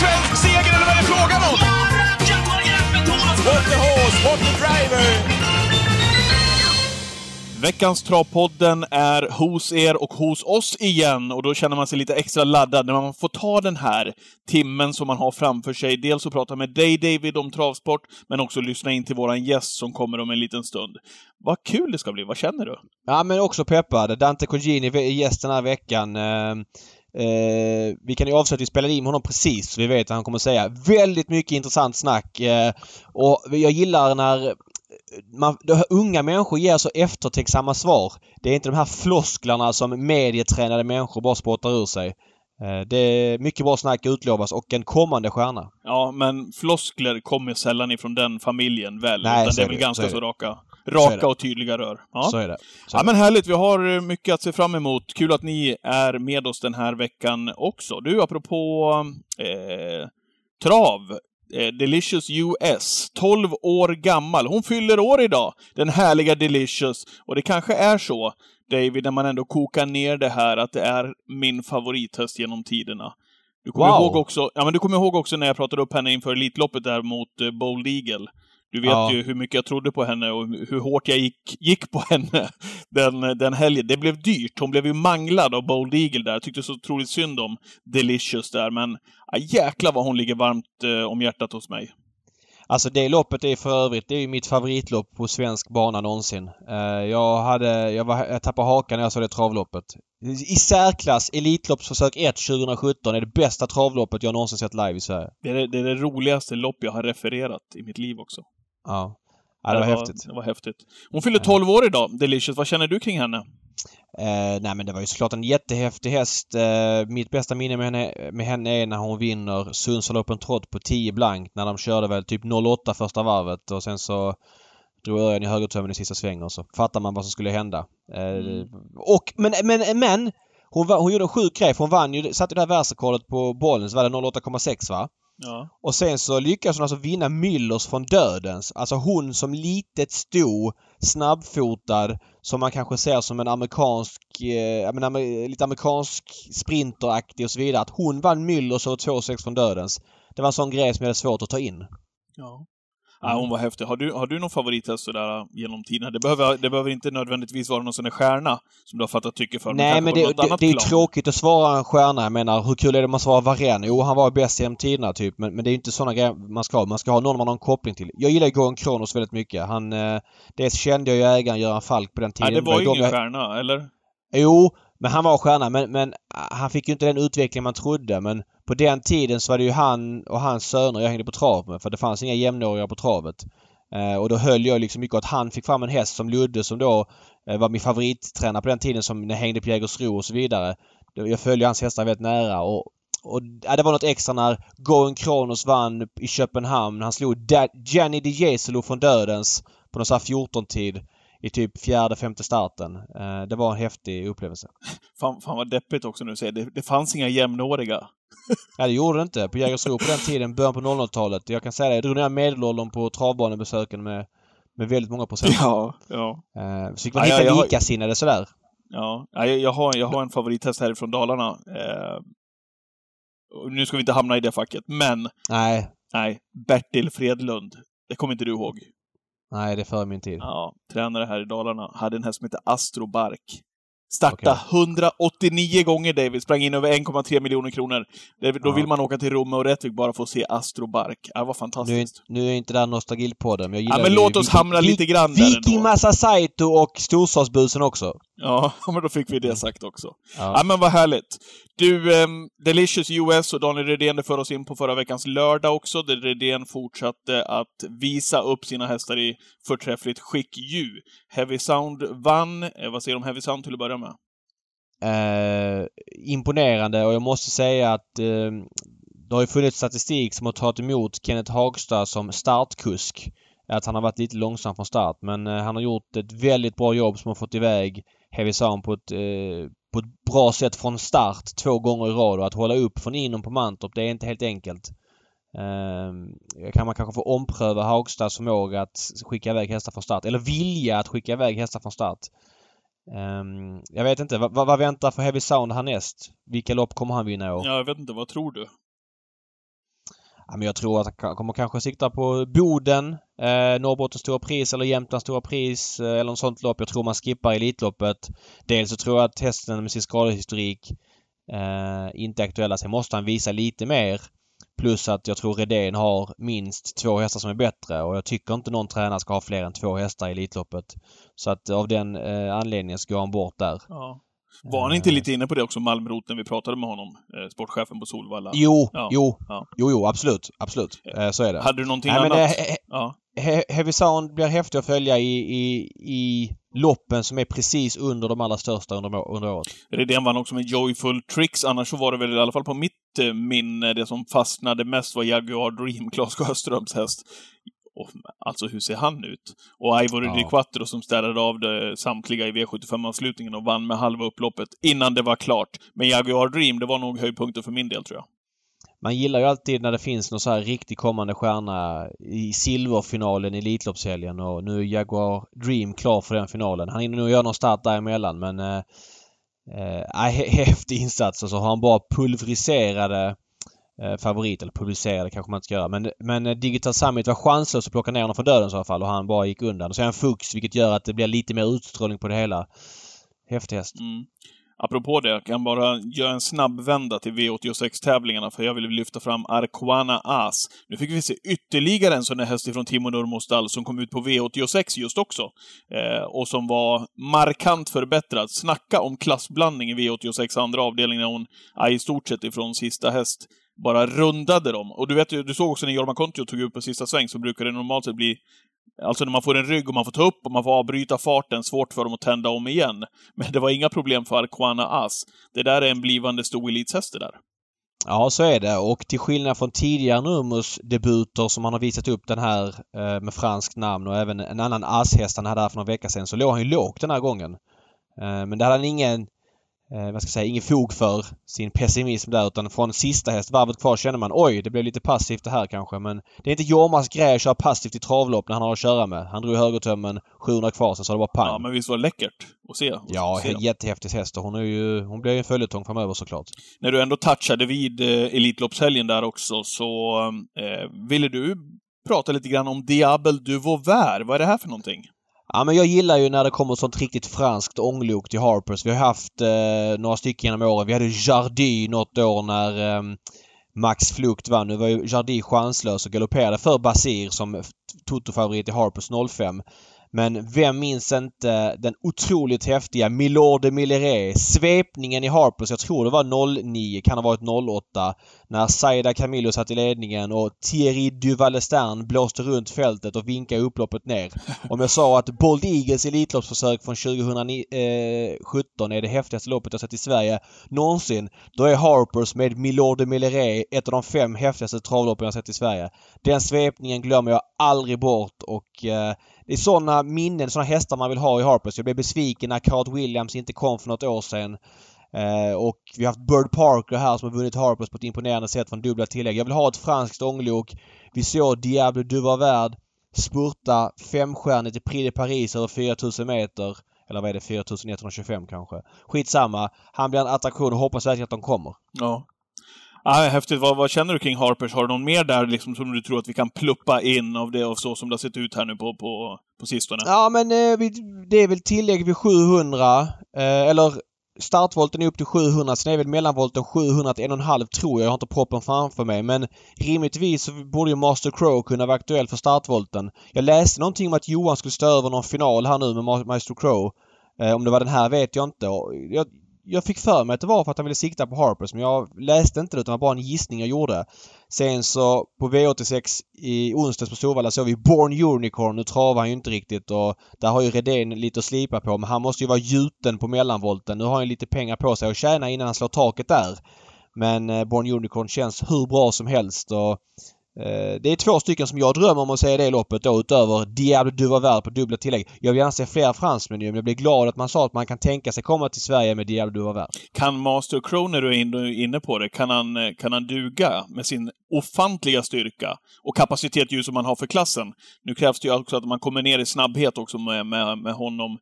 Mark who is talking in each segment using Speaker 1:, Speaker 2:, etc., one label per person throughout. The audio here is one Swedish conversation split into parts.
Speaker 1: svensk seger eller vad är det frågan om?
Speaker 2: What the horse, what the driver!
Speaker 1: Veckans Travpodden är hos er och hos oss igen och då känner man sig lite extra laddad när man får ta den här timmen som man har framför sig. Dels att prata med dig David om travsport, men också lyssna in till våran gäst som kommer om en liten stund. Vad kul det ska bli, vad känner du?
Speaker 3: Ja men också peppad. Dante Cogini är gäst den här veckan. Eh, eh, vi kan ju avslöja att vi spelade in honom precis så vi vet vad han kommer säga. Väldigt mycket intressant snack. Eh, och jag gillar när man, unga människor ger så eftertänksamma svar. Det är inte de här flosklarna som medietränade människor bara spottar ur sig. Eh, det är mycket bra snack utlovas och en kommande stjärna.
Speaker 1: Ja, men floskler kommer sällan ifrån den familjen väl? Nej, utan det är väl det. ganska så, så raka, raka och tydliga rör.
Speaker 3: Ja. Så är det. Så
Speaker 1: ja, men härligt. Vi har eh, mycket att se fram emot. Kul att ni är med oss den här veckan också. Du, apropå eh, trav Eh, Delicious US, 12 år gammal. Hon fyller år idag, den härliga Delicious. Och det kanske är så, David, när man ändå kokar ner det här, att det är min favorithäst genom tiderna. Du kommer, wow. ihåg också, ja, men du kommer ihåg också när jag pratade upp henne inför Elitloppet där mot eh, Bold Eagle. Du vet ja. ju hur mycket jag trodde på henne och hur hårt jag gick, gick på henne den, den helgen. Det blev dyrt. Hon blev ju manglad av Bold Eagle där. Jag tyckte så otroligt synd om Delicious där, men ja, jäklar vad hon ligger varmt eh, om hjärtat hos mig.
Speaker 3: Alltså det loppet är för övrigt, det är ju mitt favoritlopp på svensk bana någonsin. Uh, jag hade, jag, var, jag tappade hakan när jag såg det travloppet. I särklass Elitloppsförsök 1 2017 är det bästa travloppet jag någonsin sett live i Sverige.
Speaker 1: Det är det, det är det roligaste lopp jag har refererat i mitt liv också.
Speaker 3: Ja. ja det, var,
Speaker 1: var
Speaker 3: häftigt.
Speaker 1: Det var häftigt. Hon fyller 12 år idag, Delicious. Vad känner du kring henne?
Speaker 3: Eh, nej men det var ju såklart en jättehäftig häst. Eh, mitt bästa minne med henne, med henne är när hon vinner Sundsvall Open Trot på 10 blankt när de körde väl typ 08 första varvet och sen så drog Örjan i högertömmen i sista svängen och så fattar man vad som skulle hända. Eh, mm. Och men, men, men hon, hon gjorde en sjuk grej för hon vann ju, satte det här världsrekordet på bollen så var det 08,6 va?
Speaker 1: Ja.
Speaker 3: Och sen så lyckas hon alltså vinna Müllers från dödens. Alltså hon som litet sto, snabbfotad, som man kanske ser som en amerikansk, eh, menar, lite amerikansk sprinteraktig och så vidare. Att hon vann Müllers och 2,6 från dödens. Det var en sån grej som jag hade svårt att ta in.
Speaker 1: Ja. Ja, hon var häftig. Har du, har du någon favorithäst sådär genom tiden? Det behöver, det behöver inte nödvändigtvis vara någon sån där stjärna som du har fattat tycke för.
Speaker 3: Nej, men det, det, det är tråkigt att svara en stjärna. Jag menar, hur kul är det om man svarar Varén? Jo, han var bäst genom tiderna typ. Men, men det är ju inte såna grejer man ska ha. Man ska ha någon man har en koppling till. Jag gillar ju Goran Kronos väldigt mycket. Han... Eh, dels kände jag ju ägaren Göran Falk på den tiden.
Speaker 1: Nej, det var ju ingen stjärna, eller?
Speaker 3: Jo, men han var stjärna. Men, men han fick ju inte den utveckling man trodde. Men på den tiden så var det ju han och hans söner jag hängde på trav med. För det fanns inga jämnåriga på travet. Eh, och då höll jag liksom mycket att han fick fram en häst som Ludde som då eh, var min favorittränare på den tiden som hängde på Jägersro och så vidare. Jag följde hans hästar väldigt nära och, och ja, det var något extra när Goen Kronos vann i Köpenhamn. Han slog Gianni Di Jesolo från dödens på någon sån här 14-tid i typ fjärde, femte starten. Eh, det var en häftig upplevelse.
Speaker 1: Fan, fan vad deppigt också nu att. Det, det fanns inga jämnåriga.
Speaker 3: ja, det gjorde det inte. På Jägersro på den tiden, början på 00-talet. Jag kan säga det, jag drog ner medelåldern på travbanebesöken med, med väldigt många procent.
Speaker 1: Ja, ja.
Speaker 3: Eh, så fick man ja, hitta ja, likasinnade sådär.
Speaker 1: Ja, jag, jag, har, jag har en favorithäst härifrån Dalarna. Eh, nu ska vi inte hamna i det facket, men...
Speaker 3: Nej.
Speaker 1: Nej. Bertil Fredlund. Det kommer inte du ihåg?
Speaker 3: Nej, det är före min tid.
Speaker 1: Ja, tränare här i Dalarna. Hade en häst som hette Astro Bark. Starta okay. 189 gånger David, sprang in över 1,3 miljoner kronor. Då vill man åka till Rom och Rättvik bara för att se Astro Bark. Det var fantastiskt.
Speaker 3: Nu är, nu är inte det här nostalgipodden, men jag gillar
Speaker 1: Ja, men låt oss hamna lite grann
Speaker 3: där Viking Massa Saito och Storstadsbusen också.
Speaker 1: Ja, men då fick vi det sagt också. Ja, ja men vad härligt. Du, um, Delicious US och Daniel Redén, det för oss in på förra veckans lördag också, där Redén fortsatte att visa upp sina hästar i förträffligt skick ju. Heavy Sound vann. Eh, vad säger du om Heavy Sound till att börja med?
Speaker 3: Eh, imponerande och jag måste säga att eh, det har ju funnits statistik som har tagit emot Kenneth Hagstad som startkusk. Att han har varit lite långsam från start men eh, han har gjort ett väldigt bra jobb som har fått iväg Heavy Sound på ett, eh, på ett bra sätt från start två gånger i rad och att hålla upp från inom på Mantorp det är inte helt enkelt. Eh, kan man kanske få ompröva Hagstads förmåga att skicka iväg hästar från start eller vilja att skicka iväg hästar från start. Um, jag vet inte. Vad, vad väntar för Heavy Sound härnäst? Vilka lopp kommer han vinna i år?
Speaker 1: Ja, jag vet inte. Vad tror du?
Speaker 3: Ja, men jag tror att han kommer kanske sikta på Boden, eh, Norrbottens stora pris eller Jämtlands stora pris eh, eller något sånt lopp. Jag tror man skippar Elitloppet. Dels så tror jag att hästen med sin skadehistorik eh, inte är aktuella. Sen måste han visa lite mer. Plus att jag tror Redén har minst två hästar som är bättre och jag tycker inte någon tränare ska ha fler än två hästar i Elitloppet. Så att av den eh, anledningen går han bort där.
Speaker 1: Ja. Var han inte lite inne på det också, Malmrot, när vi pratade med honom? Eh, sportchefen på Solvalla.
Speaker 3: Jo,
Speaker 1: Ja.
Speaker 3: jo,
Speaker 1: Ja.
Speaker 3: jo, jo, absolut, absolut. Eh, så är det.
Speaker 1: Hade du någonting
Speaker 3: Nej, men
Speaker 1: annat?
Speaker 3: det, he,
Speaker 1: Ja.
Speaker 3: he, Heavy Sound blir häftig att följa i, i, i loppen som är precis under de allra största under, under året.
Speaker 1: Redén vann också med Joyful Tricks. Annars så var det väl i alla fall på mitt eh, minne, det som fastnade mest var Jaguar Dream, Claes Sjöströms häst. Och, alltså, hur ser han ut? Och Ivory
Speaker 3: Ja.
Speaker 1: Di Quattro som städade av det samtliga i V75-avslutningen och vann med halva upploppet innan det var klart. Men Jaguar Dream, det var nog höjdpunkten för min del, tror jag.
Speaker 3: Man gillar ju alltid när det finns någon så här riktig kommande stjärna i silverfinalen i Elitloppshelgen och nu är Jaguar Dream klar för den finalen. Han hinner nog göra någon start däremellan men eh, eh, häftig insats och så har han bara pulveriserade eh, favorit, eller publicerade kanske man inte ska göra. Men, men eh, Digital Summit var chanslös att plocka ner honom från döden i så fall och han bara gick undan. Och så är han fux vilket gör att det blir lite mer utstrålning på det hela. Häftig häst.
Speaker 1: Mm. Apropå det, jag kan bara göra en snabb vända till V86-tävlingarna, för jag vill lyfta fram Arquana As. Nu fick vi se ytterligare en sån där häst ifrån Timo Nurmos stall som kom ut på V86 just också. Eh, och som var markant förbättrad. Snacka om klassblandning i V86 andra avdelningen när hon, ja, i stort sett ifrån sista häst, bara rundade dem. Och du vet ju, du såg också när Jorma Kontio tog ut på sista sväng så brukar det normalt sett bli Alltså när man får en rygg och man får ta upp och man får avbryta farten, svårt för dem att tända om igen. Men det var inga problem för Arquana As. Det där är en blivande stor elitshäst det där.
Speaker 3: Ja, så är det. Och till skillnad från tidigare Numus debuter som han har visat upp den här eh, med franskt namn och även en annan ashäst han hade här för några veckor sedan så låg han ju lågt den här gången. Eh, men det hade han ingen, eh, vad ska jag säga, ingen fog för sin pessimism där utan från sista häst, varvet kvar, känner man oj, det blev lite passivt det här kanske men det är inte Jormas grej att köra passivt i travlopp när han har att köra med. Han drog högertömmen, 700 kvar, sen så det bara pang.
Speaker 1: Ja, men visst var det läckert att se?
Speaker 3: Ja,
Speaker 1: se
Speaker 3: jättehäftig häst och hon är ju, hon blir ju en följetong framöver såklart.
Speaker 1: När du ändå touchade vid eh, Elitloppshelgen där också, så eh, ville du prata lite grann om Diable du Vauvert. Vad är det här för någonting?
Speaker 3: Ja men jag gillar ju när det kommer sånt riktigt franskt ånglok till Harpers. Vi har haft eh, några stycken genom åren. Vi hade Jardy något år när eh, Max Flukt vann. Nu var ju Jardy chanslös och galopperade för Basir som Toto-favorit i Harpers 05. Men vem minns inte den otroligt häftiga Milord de Milleret? Svepningen i Harpers, jag tror det var 09, kan ha varit 08. När Saida Camillo satt i ledningen och Thierry Duvalestern blåste runt fältet och vinkade upploppet ner. Om jag sa att Bold Eagles Elitloppsförsök från 2017 eh, är det häftigaste loppet jag sett i Sverige någonsin. Då är Harpers med Milord de Milleret ett av de fem häftigaste travloppen jag sett i Sverige. Den svepningen glömmer jag aldrig bort och eh, det är sådana minnen, sådana hästar man vill ha i Harpers. Jag blev besviken när Card Williams inte kom för något år sedan. Eh, och vi har haft Bird Parker här som har vunnit Harpers på ett imponerande sätt från dubbla tillägg. Jag vill ha ett franskt ånglok. Vi såg Diable du var värd spurta femstjärnigt i Prix de Paris över 4000 meter. Eller vad är det? 4125 kanske. Skitsamma. Han blir en attraktion och hoppas verkligen att de kommer.
Speaker 1: Ja. Ah, häftigt. Vad, vad känner du kring Harpers? Har du någon mer där liksom, som du tror att vi kan pluppa in av det och så som det har sett ut här nu på, på, på sistone?
Speaker 3: Ja men eh, vi, det är väl tillägg vid 700. Eh, eller startvolten är upp till 700. Sen är väl mellanvolten 700 till 1,5 tror jag. Jag har inte proppen framför mig. Men rimligtvis så borde ju Master Crow kunna vara aktuell för startvolten. Jag läste någonting om att Johan skulle stå över någon final här nu med Ma- Master Crow. Eh, om det var den här vet jag inte. Jag, jag fick för mig att det var för att han ville sikta på Harpers men jag läste inte det utan det var bara en gissning jag gjorde. Sen så på V86 i onsdags på Solvalla såg vi Born Unicorn. Nu travar han ju inte riktigt och där har ju Redén lite att slipa på men han måste ju vara gjuten på mellanvolten. Nu har han ju lite pengar på sig att tjäna innan han slår taket där. Men eh, Born Unicorn känns hur bra som helst och Eh, det är två stycken som jag drömmer om att se i det loppet då utöver Diable du var värd på dubbla tillägg. Jag vill gärna se fler fransmän men jag blir glad att man sa att man kan tänka sig komma till Sverige med Diable du var värd.
Speaker 1: Kan Master Crow, du är inne på det, kan han, eh, kan han duga med sin ofantliga styrka och kapacitet ju som han har för klassen? Nu krävs det ju också att man kommer ner i snabbhet också med, med, med honom eh,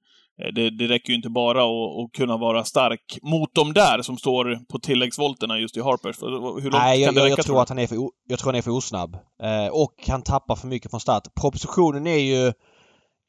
Speaker 1: det, det räcker ju inte bara att, att kunna vara stark mot de där som står på tilläggsvolterna just i Harpers. Hur långt
Speaker 3: Nej, jag,
Speaker 1: kan det räcka,
Speaker 3: jag tror att han är för, jag tror han är för osnabb. Eh, och han tappar för mycket från start. Propositionen är ju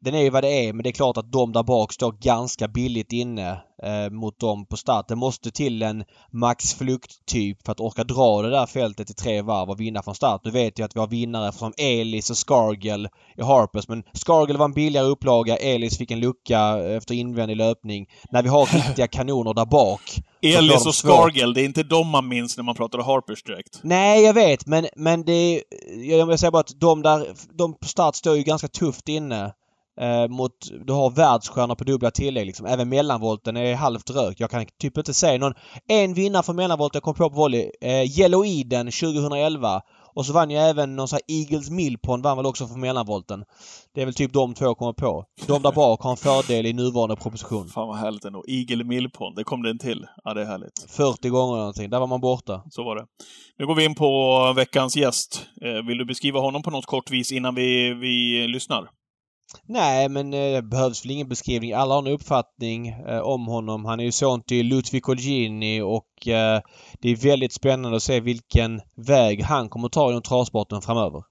Speaker 3: den är ju vad det är men det är klart att de där bak står ganska billigt inne eh, mot dem på start. Det måste till en Max Flukt-typ för att orka dra det där fältet i tre varv och vinna från start. Nu vet jag att vi har vinnare som Elis och Scargill i Harpers men Scargill var en billigare upplaga. Elis fick en lucka efter invändig löpning. När vi har riktiga kanoner där bak.
Speaker 1: Elis och. Scargill, det är inte de man minns när man pratar Harpers direkt.
Speaker 3: Nej, jag vet men, men det är... Jag vill säga bara att de där... De på start står ju ganska tufft inne. Eh, mot... Du har världsstjärnor på dubbla tillägg liksom. Även mellanvolten är halvt rökt. Jag kan typ inte säga någon... En vinnare för mellanvolten kom på på volley. Eh, Yellow Eden 2011. Och så vann ju även någon sån här Eagles Millpond vann väl också för mellanvolten. Det är väl typ de två jag kommer på. De där bak har en fördel i nuvarande proposition.
Speaker 1: Fan vad härligt ändå. Eagle Millpond, det kom det en till. Ja, det är härligt.
Speaker 3: 40 gånger eller någonting. Där var man borta.
Speaker 1: Så var det. Nu går vi in på veckans gäst. Eh, Vill du beskriva honom på något kort vis innan vi, vi lyssnar?
Speaker 3: Nej, men eh, det behövs väl ingen beskrivning. Alla har en uppfattning eh, om honom. Han är ju son till Ludwig Colgjini och eh, det är väldigt spännande att se vilken väg han kommer ta inom travsporten framöver.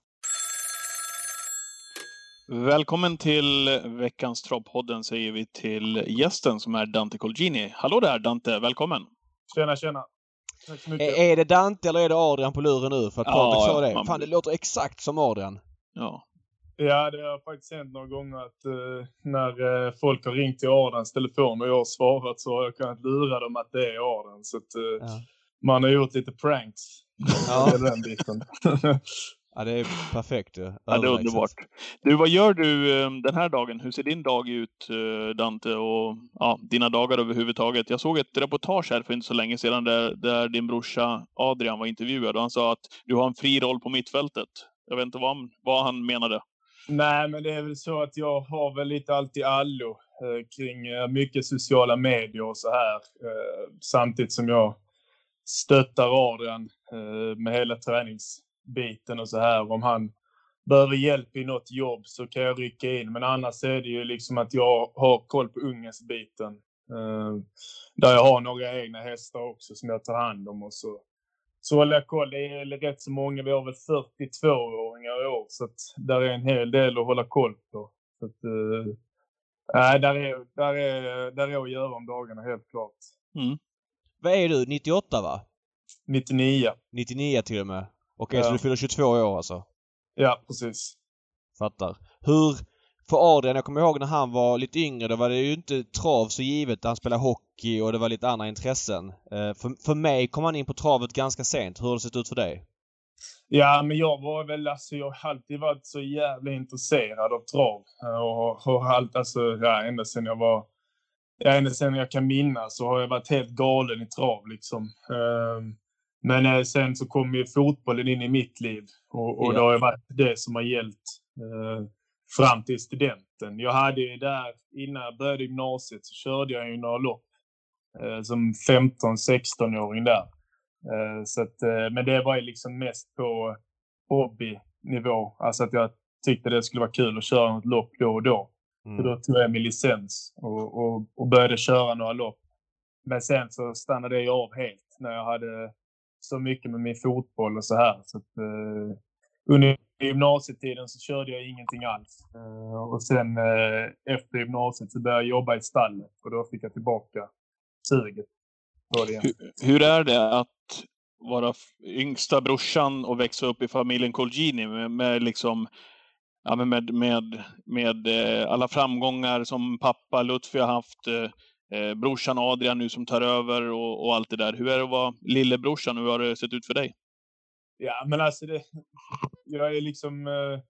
Speaker 1: Välkommen till veckans Travpodden säger vi till gästen som är Dante Colgini. Hallå där Dante, välkommen!
Speaker 4: Tjena, tjena. Tack så mycket.
Speaker 3: Är, är det Dante eller är det Adrian på luren nu? För att
Speaker 1: Ja,
Speaker 3: Patrik sa det.
Speaker 1: man-
Speaker 3: Fan, det låter exakt som Adrian.
Speaker 1: Ja.
Speaker 4: Ja, det har faktiskt hänt några gånger att eh, när eh, folk har ringt till Adams telefon och jag har svarat så har jag kunnat lura dem att det är Adam. Så att, eh,
Speaker 3: Ja.
Speaker 4: man har gjort lite pranks.
Speaker 3: Ja.
Speaker 4: Ja. Den biten.
Speaker 3: Ja, det är perfekt ju.
Speaker 1: ja, det är underbart. Du, vad gör du eh, den här dagen? Hur ser din dag ut, eh, Dante? Och ja, dina dagar överhuvudtaget. Jag såg ett reportage här för inte så länge sedan där, där din brorsa Adrian var intervjuad och han sa att du har en fri roll på mittfältet. Jag vet inte vad han, vad han menade.
Speaker 4: Nej, men det är väl så att jag har väl lite allt i allo eh, kring eh, mycket sociala medier och så här. Eh, samtidigt som jag stöttar Adrian eh, med hela träningsbiten och så här. Om han behöver hjälp i något jobb så kan jag rycka in. Men annars är det ju liksom att jag har koll på ungesbiten. Eh, där jag har några egna hästar också som jag tar hand om och så så håller jag koll. Det är rätt så många. Vi har väl 42-åringar i år, så att där är en hel del att hålla koll på. Så att, nej, där, är, där, är, där är att göra om dagarna, helt klart.
Speaker 3: Vad är du? 98 va?
Speaker 4: 99.
Speaker 3: 99 till och med. Okej,
Speaker 4: Ja.
Speaker 3: så du fyller 22 år alltså?
Speaker 4: Ja, precis.
Speaker 3: Fattar. Hur... För Adrian, jag kommer ihåg när han var lite yngre, då var det ju inte trav så givet. Han spelade hockey och det var lite andra intressen. Eh, För, för mig kom han in på travet ganska sent. Hur har det sett ut för dig?
Speaker 4: Ja, men jag var väl, alltså jag har alltid varit så jävla intresserad av trav. Eh, Och har allt, alltså, ja, ända sedan jag var, ja, ända sedan jag kan minnas så har jag varit helt galen i trav liksom. Ehm, Men eh, sen så kom ju fotbollen in i mitt liv och, och
Speaker 3: Ja.
Speaker 4: det har ju varit det som har gällt fram till studenten. Jag hade ju där, innan jag började gymnasiet så körde jag ju några lopp som 15-16-åring där. Eh, Så att, eh, men det var ju liksom mest på hobbynivå. Alltså att jag tyckte det skulle vara kul att köra något lopp då och då.
Speaker 3: Mm.
Speaker 4: Så då tog jag min licens och, och, och började köra några lopp. Men sen så stannade jag av helt när jag hade så mycket med min fotboll och så här. Så att, eh, under gymnasietiden så körde jag ingenting alls. Eh, och sen eh, efter gymnasiet så började jag jobba i stallet och då fick jag tillbaka suget.
Speaker 1: Hur, hur är det att vara yngsta brorsan och växa upp i familjen Colgini med, med liksom Ja, men med, med, med eh, alla framgångar som pappa Lutfi har haft, eh, eh, brorsan Adrian nu som tar över och, och allt det där. Hur är det att vara lillebrorsan? Hur har det sett ut för dig?
Speaker 4: Ja, men alltså det, jag är liksom, eh,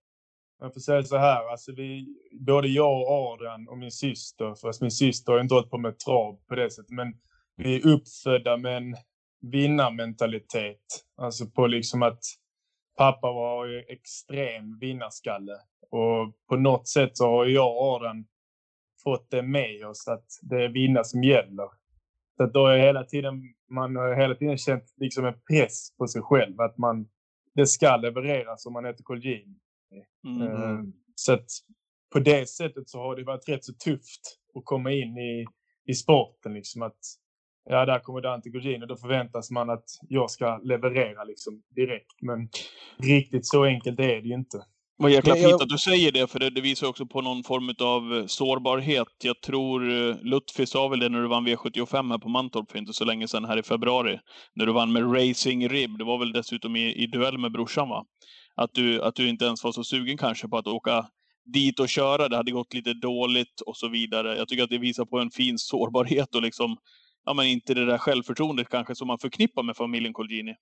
Speaker 4: jag får säga så här, alltså vi, både jag och Adrian och min syster, fast min syster har inte hållit på med trav på det sättet, men vi är uppfödda med en vinnarmentalitet. Alltså på liksom att pappa var ju extrem vinnarskalle och på något sätt så har jag och Adrian fått det med oss att det är vinna som gäller. Så att då är hela tiden, man har hela tiden känt liksom en press på sig själv att man, det ska levereras om man heter Colgjini.
Speaker 1: Mm.
Speaker 4: Eh, Så att på det sättet så har det varit rätt så tufft och komma in i, i sporten. Liksom att, ja, där kommer Dante Gugino. Då förväntas man att jag ska leverera liksom, direkt. Men riktigt så enkelt är det ju inte.
Speaker 1: Vad jäkla fint att du säger det, för det, det visar också på någon form av eh, sårbarhet. Jag tror eh, Lutfi sa väl det när du vann V75 här på Mantorp för inte så länge sedan, här i februari. När du vann med Racing Rib. Det var väl dessutom i, i duell med brorsan, va? Att du, att du inte ens var så sugen kanske på att åka dit och köra. Det hade gått lite dåligt och så vidare. Jag tycker att det visar på en fin sårbarhet och liksom, ja men inte det där självförtroendet kanske som man förknippar med familjen Colgjini.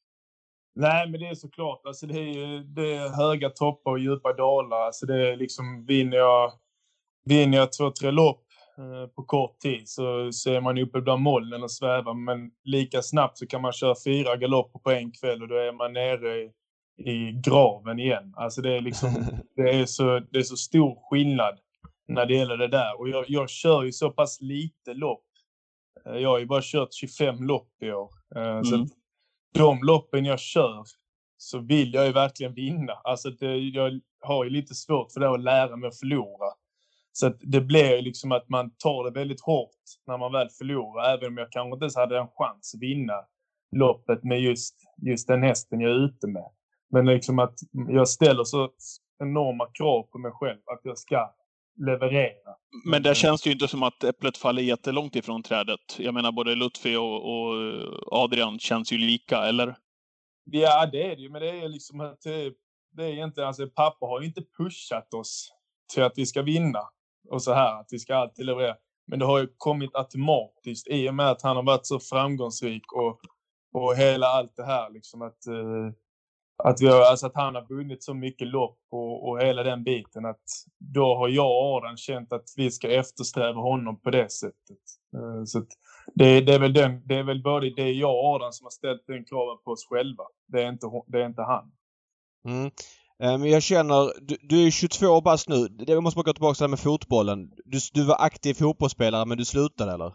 Speaker 4: Nej, men det är såklart. Alltså det, är, ju- det är höga toppar och djupa dalar. Alltså det är liksom, vinner jag, vinner jag två, tre lopp eh, på kort tid så, så är man uppe bland molnen och svävar. Men lika snabbt så kan man köra fyra galopper på en kväll och då är man nere i, i graven igen. Alltså det är liksom, det är så, det är så stor skillnad när det gäller det där. Och jag, jag kör ju så pass lite lopp. Eh, Jag har ju bara kört 25 lopp i år. Eh, Så
Speaker 1: Mm.
Speaker 4: de loppen jag kör så vill jag ju verkligen vinna. Alltså det, jag har ju lite svårt för det att lära mig att förlora. Så att det blir ju liksom att man tar det väldigt hårt när man väl förlorar. Även om jag kanske inte ens hade en chans att vinna loppet med just, just den hästen jag är ute med. Men liksom att jag ställer så enorma krav på mig själv att jag ska leverera.
Speaker 1: Men där känns det ju inte som att äpplet faller jättelångt ifrån trädet. Jag menar både Lutfi och, och Adrian känns ju lika, eller?
Speaker 4: Ja, det är det ju. Men det är liksom att det, det är egentligen, alltså pappa har ju inte pushat oss till att vi ska vinna och så här, att vi ska alltid leverera. Men det har ju kommit automatiskt i och med att han har varit så framgångsrik och, och hela allt det här liksom att, eh, att, vi har, alltså att han har vunnit så mycket lopp och, och hela den biten att då har jag och Adrian känt att vi ska eftersträva honom på det sättet. Eh, så det, det, är väl den, det är väl både det är jag och Adrian som har ställt den kraven på oss själva. Det är inte, det är inte han.
Speaker 3: Mm. Eh, Men jag känner, du, du är 22 år bast nu. Det- Jag måste bara gå tillbaka till det med fotbollen. Du, du var aktiv fotbollsspelare men du slutade eller?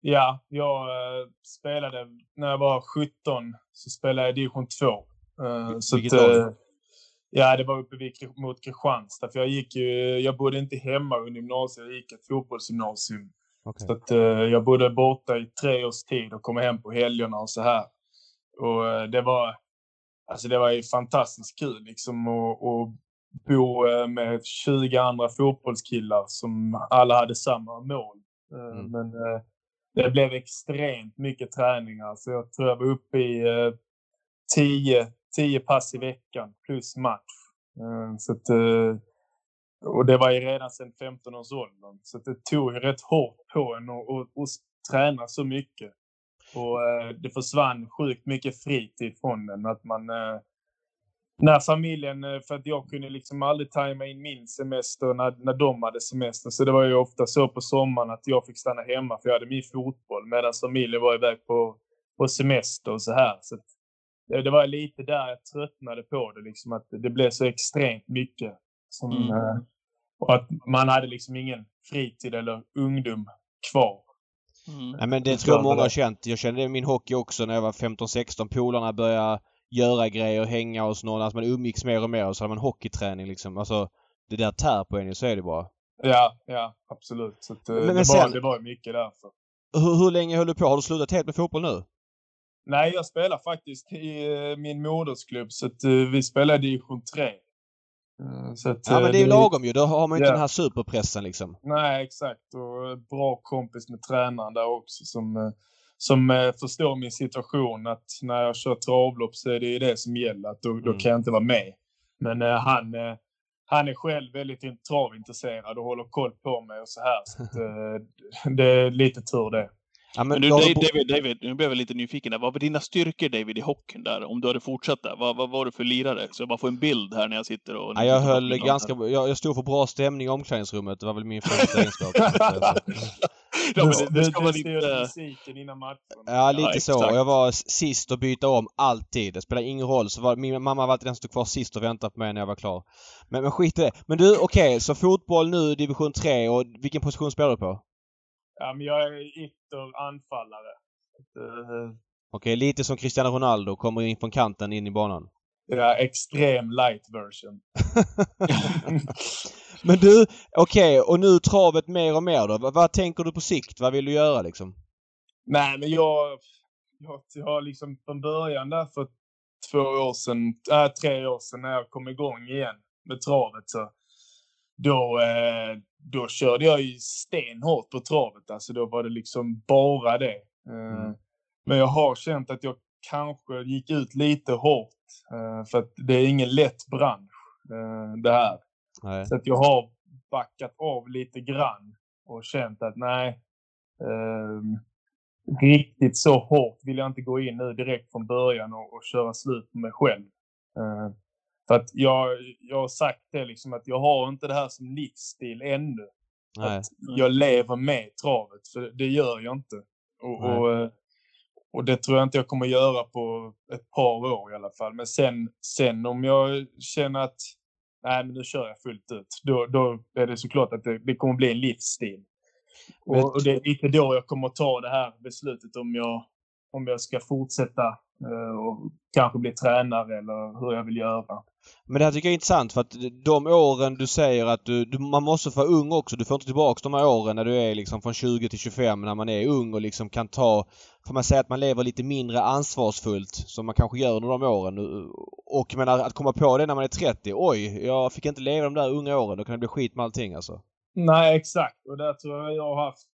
Speaker 4: Ja, jag eh, spelade, när jag var 17 så spelade jag division 2. Eh, så
Speaker 3: vilket
Speaker 4: att, eh, Ja, det var uppe vid, mot Kristianstad. För jag, gick ju, jag bodde inte hemma under gymnasiet, jag gick ett fotbollsgymnasium.
Speaker 3: Okej.
Speaker 4: Så att, eh, jag bodde borta i tre års tid och kom hem på helgerna och så här. Och det var, alltså det var ju fantastiskt kul liksom att, att bo med 20 andra fotbollskillar som alla hade samma mål.
Speaker 3: Mm.
Speaker 4: Men det blev extremt mycket träningar. Så jag tror jag var uppe i eh, 10, tio pass i veckan plus match. Eh, så att, eh, och det var ju redan sedan 15 års åldern. Så att det tog ju rätt hårt på en att och, träna så mycket. Och eh, det försvann sjukt mycket fritid från den. Att man, när familjen, för att jag kunde liksom aldrig tajma in min semester när, när de hade semester. Så det var ju ofta så på sommaren att jag fick stanna hemma för jag hade min fotboll. Medan familjen var iväg på, på semester och så här. Så att, det, det var lite där jag tröttnade på det. Liksom, att det blev så extremt mycket. Som,
Speaker 1: Mm.
Speaker 4: eh, och att man hade liksom ingen fritid eller ungdom kvar.
Speaker 1: Mm.
Speaker 3: Nej men det
Speaker 4: Jag
Speaker 3: tror jag många har känt. Jag kände det i min hockey också när jag var 15-16. Polarna började göra grejer, hänga hos någon. Alltså man umgicks mer och mer och så hade man hockeyträning liksom. Alltså det där tär på en ju, så är det bara.
Speaker 4: Ja, ja absolut. Så att, eh,
Speaker 3: Men- men
Speaker 4: det, var,
Speaker 3: sen-
Speaker 4: det var mycket därför.
Speaker 3: Hur, hur länge höll du på? Har du slutat helt med fotboll nu?
Speaker 4: Nej, jag spelar faktiskt i eh, min modersklubb, så att, eh, vi spelar i division 3. Eh, Så att,
Speaker 3: Ja men det är ju lagom ju. Då har man ju inte
Speaker 4: Ja.
Speaker 3: den här superpressen liksom.
Speaker 4: Nej, exakt. Och bra kompis med tränaren där också som, som förstår min situation. Att när jag kör travlopp så är det ju det som gäller. Att då, då
Speaker 3: Mm.
Speaker 4: kan jag inte vara med. Men eh, han, eh, han är själv väldigt in- travintresserad och håller koll på mig och så här. Så att, eh, det är lite tur det.
Speaker 3: Ja,
Speaker 1: Men du,
Speaker 3: då har
Speaker 1: David,
Speaker 3: bo-
Speaker 1: David, David, nu blev jag lite nyfiken där. Vad var dina styrkor, David, i hockeyn där? Om du hade fortsatt där. Vad, vad var du för lirare? Så jag bara får en bild här när jag sitter och...
Speaker 3: Ja, jag höll ganska... Jag, jag stod för bra stämning i omklädningsrummet. Det var väl min främsta egenskap.
Speaker 1: Ja, men
Speaker 4: Du-
Speaker 1: det, det ska
Speaker 4: du-
Speaker 1: man
Speaker 4: du styrde
Speaker 1: inte...
Speaker 4: musiken innan matchen.
Speaker 3: Ja, lite
Speaker 1: Ja,
Speaker 3: så. Och jag var sist att byta om alltid. Det spelar ingen roll. Så var, min mamma var alltid den som stod kvar sist och väntade på mig när jag var klar. Men, men skit i det. Men du, okej. så fotboll nu, division 3. Och vilken position spelar du på?
Speaker 4: Ja, men jag är ytter anfallare. Så att, eh,
Speaker 3: Okej, lite som Cristiano Ronaldo. Kommer in från kanten in i banan.
Speaker 4: Det är extrem light version.
Speaker 3: Men du, okej, och nu travet mer och mer då. Vad, vad, tänker du på sikt? Vad vill du göra liksom?
Speaker 4: Nej, men jag, jag, jag har liksom från början där för två år sedan, äh, tre år sedan när jag kom igång igen med travet så då, eh, då körde jag ju stenhårt på travet. Alltså då var det liksom bara det. Eh, mm. Men jag har känt att jag kanske gick ut lite hårt. Eh, för att det är ingen lätt bransch det här. Nej. Så att jag har backat av lite grann och känt att nej, ehm, riktigt så hårt vill jag inte gå in nu direkt från början och, och köra slut på mig själv. För att jag, jag har sagt det liksom att jag har inte det här som livsstil ännu. Att jag lever med travet, för det gör jag inte. Och, och, eh, och, det tror jag inte jag kommer göra på ett par år i alla fall. Men sen, sen om jag känner att nej, men nu kör jag fullt ut, då, då är det såklart att det, det kommer bli en livsstil. Och, och, det är lite då jag kommer ta det här beslutet om jag, om jag ska fortsätta eh, och kanske bli tränare eller hur jag vill göra.
Speaker 3: Men det här tycker jag är intressant för att de åren du säger att du, du, man måste vara ung också. Du får inte tillbaka de här åren när du är liksom från 20 till 25 när man är ung och liksom kan ta, får man säga att man lever lite mindre ansvarsfullt som man kanske gör under de åren. Och menar att komma på det när man är 30. Oj, jag fick inte leva de där unga åren. Då kan det bli skit med allting alltså.
Speaker 4: Nej, exakt. Och där tror jag jag har haft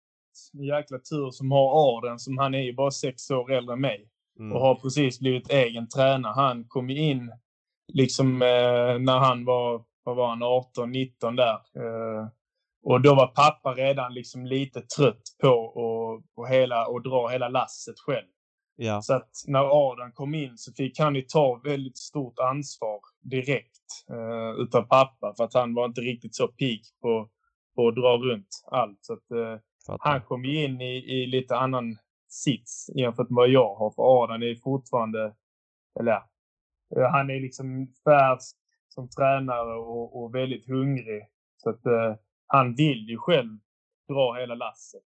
Speaker 4: en jäkla tur som har Arden, som han är ju bara sex år äldre än mig. Mm. Och har precis blivit egen tränare. Han kom in liksom eh, när han var, vad var han, 18, 19 där. Eh, och då var pappa redan liksom lite trött på att och hela, och dra hela lasset själv. Ja. Så att när Adam kom in så fick han ju ta väldigt stort ansvar direkt eh, utav pappa för att han var inte riktigt så pigg på, på att dra runt allt. Så att, eh, han kom ju in i, i lite annan sits jämfört med vad jag har. För Adam är fortfarande, eller Eh, han är liksom färsk som tränare och, och väldigt hungrig. Så att uh, han vill ju själv dra hela lasset.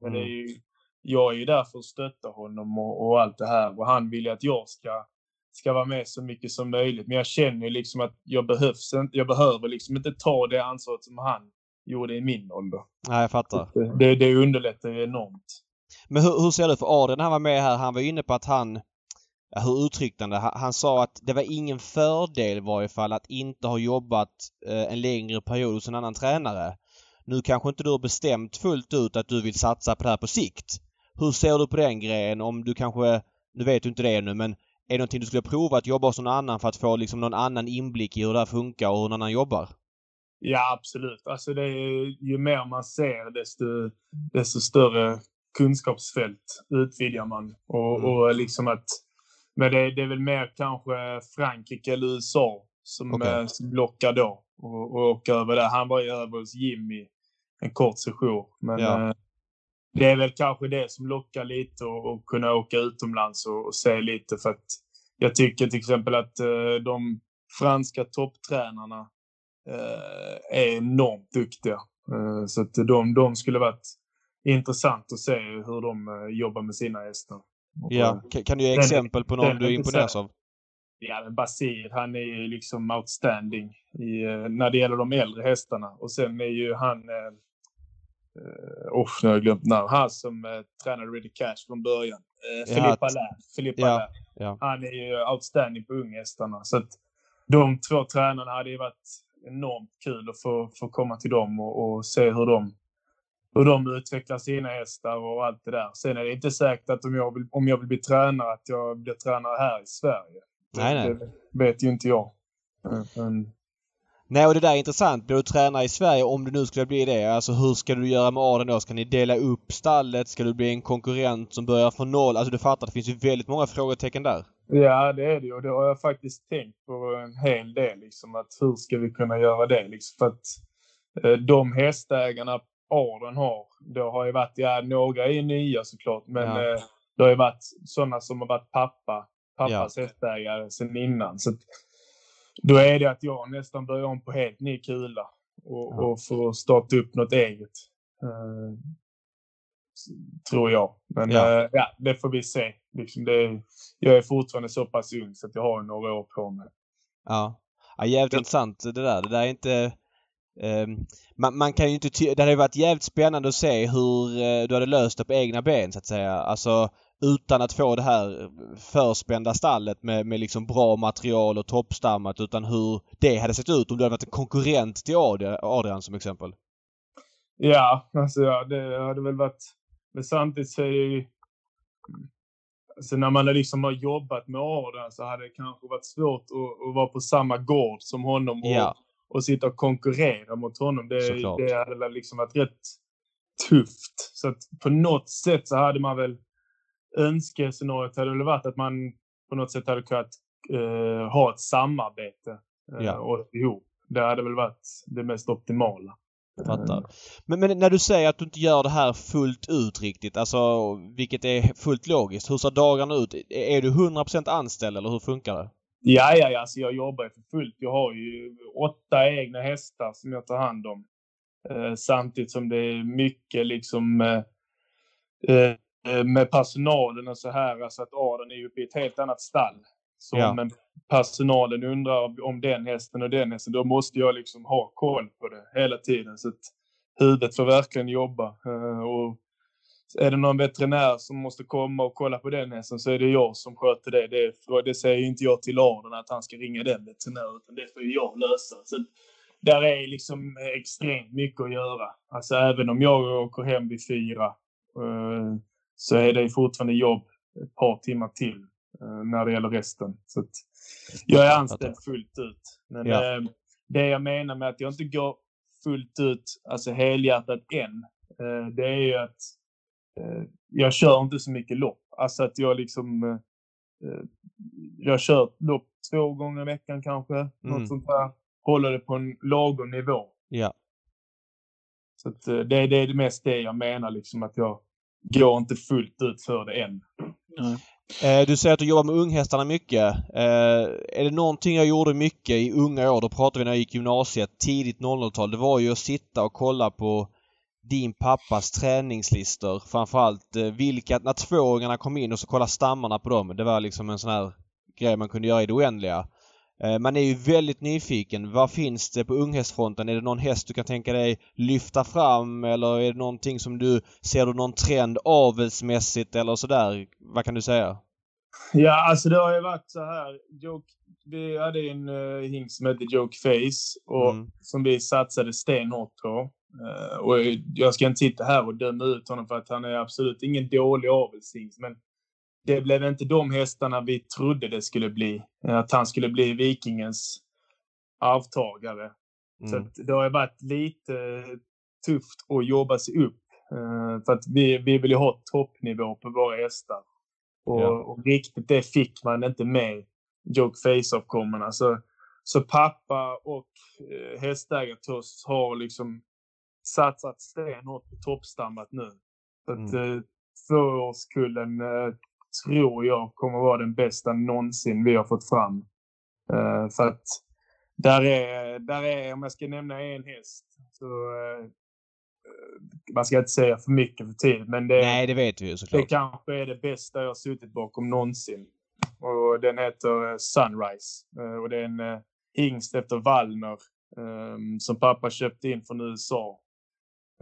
Speaker 4: Men mm. ju, jag är ju där för att stötta honom och, och, allt det här. Och han vill ju att jag ska, ska vara med så mycket som möjligt. Men jag känner ju liksom att jag, behövs jag behöver liksom inte ta det ansvaret som han gjorde i min ålder.
Speaker 3: Nej, jag fattar.
Speaker 4: Det, det underlättar ju enormt.
Speaker 3: Men hur, hur ser det för Adrian när han var med här? Han var inne på att han hur uttryckte han det? Han sa att det var ingen fördel i varje fall att inte ha jobbat eh, en längre period hos en annan tränare. Nu kanske inte du har bestämt fullt ut att du vill satsa på det här på sikt. Hur ser du på den grejen? Om du kanske, nu vet du inte det ännu, men är det någonting du skulle prova att jobba hos någon annan för att få liksom någon annan inblick i hur det här funkar och hur någon annan jobbar?
Speaker 4: Ja, absolut. Alltså det är, ju mer man ser desto, desto större kunskapsfält utvidgar man. Och, mm. och liksom att men det, det, är väl mer kanske Frankrike eller USA som, okay. eh, som lockar då och, och åka över där. Han var ju över hos Jimmy en kort session. Men ja. eh, det är väl kanske det som lockar lite och, och kunna åka utomlands och, och, se lite för att jag tycker till exempel att eh, de franska topptränarna är enormt duktiga. Eh, så att de, de skulle varit intressant att se hur de eh, jobbar med sina hästar.
Speaker 3: Ja, kan du ge exempel på någon du imponeras av?
Speaker 4: Ja, men Basir, han är ju liksom outstanding i, eh, när det gäller de äldre hästarna. Och sen är ju han... Eh, oh, nu har jag glömt namn. Han som eh, tränade Ready Cash från början. Eh, ja, Lär. Filippa ja, Lär. Ja. Han är ju outstanding på unghästarna. Så att de två tränarna hade ju varit enormt kul att få, få komma till dem och, och se hur de hur de utvecklar sina hästar och allt det där. Sen är det inte säkert att om jag vill, om jag vill bli tränare att jag blir tränare här i Sverige.
Speaker 3: Nej, nej.
Speaker 4: Det vet ju inte jag. Men...
Speaker 3: Nej, och det där är intressant. Blir du tränare i Sverige, om du nu skulle bli det, alltså hur ska du göra med Arden då? Ska ni dela upp stallet? Ska du bli en konkurrent som börjar från noll? Alltså du fattar, det finns ju väldigt många frågetecken där.
Speaker 4: Ja, det är det och det har jag faktiskt tänkt på en hel del. Liksom, att hur ska vi kunna göra det? Liksom, för att eh, de hästägarna Arden har. Det har ju varit, ja några är nya såklart, men ja. eh, det har ju varit sådana som har varit pappa, pappas ja. hästägare sedan innan. Så då är det att jag nästan börjar om på helt ny kula och, ja. och får starta upp något eget. Eh, tror jag. Men ja. Eh, ja. det får vi se. Liksom det, jag är fortfarande så pass ung så att jag har några år på mig.
Speaker 3: Ja. ja jävligt intressant det där. Det där är inte eh, man, man, kan ju inte ty- Det hade varit jävligt spännande att se hur eh, du hade löst det på egna ben så att säga. Alltså utan att få det här förspända stallet med, med liksom bra material och toppstammat utan hur det hade sett ut om du hade varit en konkurrent till Adrian som exempel.
Speaker 4: Ja, alltså ja, det hade väl varit... Men samtidigt så är det ju... Alltså när man liksom har jobbat med Adrian så hade det kanske varit svårt att, att vara på samma gård som honom och,
Speaker 3: Ja.
Speaker 4: och sitta och konkurrera mot honom. Det,
Speaker 3: Såklart.
Speaker 4: det hade liksom varit rätt tufft. Så att på något sätt så hade man väl önskescenariot hade väl varit att man på något sätt hade kunnat eh, ha ett samarbete eh,
Speaker 3: Ja.
Speaker 4: och ihop. Det hade väl varit det mest optimala.
Speaker 3: Fattar. Men, men när du säger att du inte gör det här fullt ut riktigt, alltså vilket är fullt logiskt. Hur ser dagarna ut? Är du 100% anställd eller hur funkar det?
Speaker 4: Ja, ja, ja, alltså jag jobbar för fullt. Jag har ju åtta egna hästar som jag tar hand om. Eh, samtidigt som det är mycket liksom eh, eh, med personalen och så här. Alltså att Aden är ju uppe i ett helt annat stall. Så
Speaker 3: Ja.
Speaker 4: men personalen undrar om den hästen och den hästen, då måste jag liksom ha koll på det hela tiden. Så att huvudet får verkligen jobba. Eh, och är det någon veterinär som måste komma och kolla på den hästen så är det jag som sköter det. Det, det säger inte jag till Arden att han ska ringa den veterinären, utan det får jag lösa. Så där är liksom extremt mycket att göra. Alltså även om jag åker hem vid fyra eh, så är det fortfarande jobb ett par timmar till när det gäller resten. Så att jag är anställd fullt ut. Men
Speaker 3: Ja.
Speaker 4: eh, det jag menar med att jag inte går fullt ut, alltså helhjärtat än, eh, det är ju att eh, jag kör inte så mycket lopp. Alltså att jag liksom... Eh, eh, jag kör lopp två gånger i veckan kanske.
Speaker 3: Mm.
Speaker 4: Något sånt där. Håller det på en lagom nivå.
Speaker 3: Ja.
Speaker 4: Så att, eh, det, är det mest det jag menar, liksom att jag går inte fullt ut för det än.
Speaker 3: Eh, Eh, du säger att du jobbar med unghästarna mycket. Eh, är det någonting jag gjorde mycket i unga år, då pratar vi när jag gick gymnasiet, tidigt 00-tal, det var ju att sitta och kolla på din pappas träningslistor. Framförallt eh, vilka, när tvååringarna kom in och så kolla stammarna på dem. Det var liksom en sån här grej man kunde göra i det oändliga. Eh, man är ju väldigt nyfiken. Vad finns det på unghästfronten? Är det någon häst du kan tänka dig lyfta fram eller är det någonting som du ser du någon trend avelsmässigt eller sådär? Vad kan du säga?
Speaker 4: Ja, alltså det har ju varit så här. Joke, vi hade en uh, hingst som hette Joke Face och
Speaker 3: Mm.
Speaker 4: som vi satsade stenhårt på. Eh, och jag ska inte sitta här och döma ut honom för att han är absolut ingen dålig avelshingst. Men det blev inte de hästarna vi trodde det skulle bli. Eh, Att han skulle bli Vikingens arvtagare. Så
Speaker 3: Mm.
Speaker 4: att det har varit lite tufft att jobba sig upp. Eh, för att vi, vi vill ju ha toppnivå på våra hästar. Och,
Speaker 3: Ja.
Speaker 4: och riktigt det fick man inte med Joke Face-avkommorna. Så, så pappa och eh, hästägartoss har liksom satsat stenhårt på toppstammat nu. Så att
Speaker 3: Mm.
Speaker 4: eh, tvåårskullen eh, tror jag kommer vara den bästa någonsin vi har fått fram. Eh, för att där är, där är, om jag ska nämna en häst, så eh, man ska inte säga för mycket för tidigt, men det,
Speaker 3: Nej, det vet vi ju
Speaker 4: det
Speaker 3: såklart.
Speaker 4: kanske är det bästa jag har suttit bakom någonsin. Och den heter eh, Sunrise. Eh, och det är en hingst efter Wallner eh, som pappa köpte in från USA.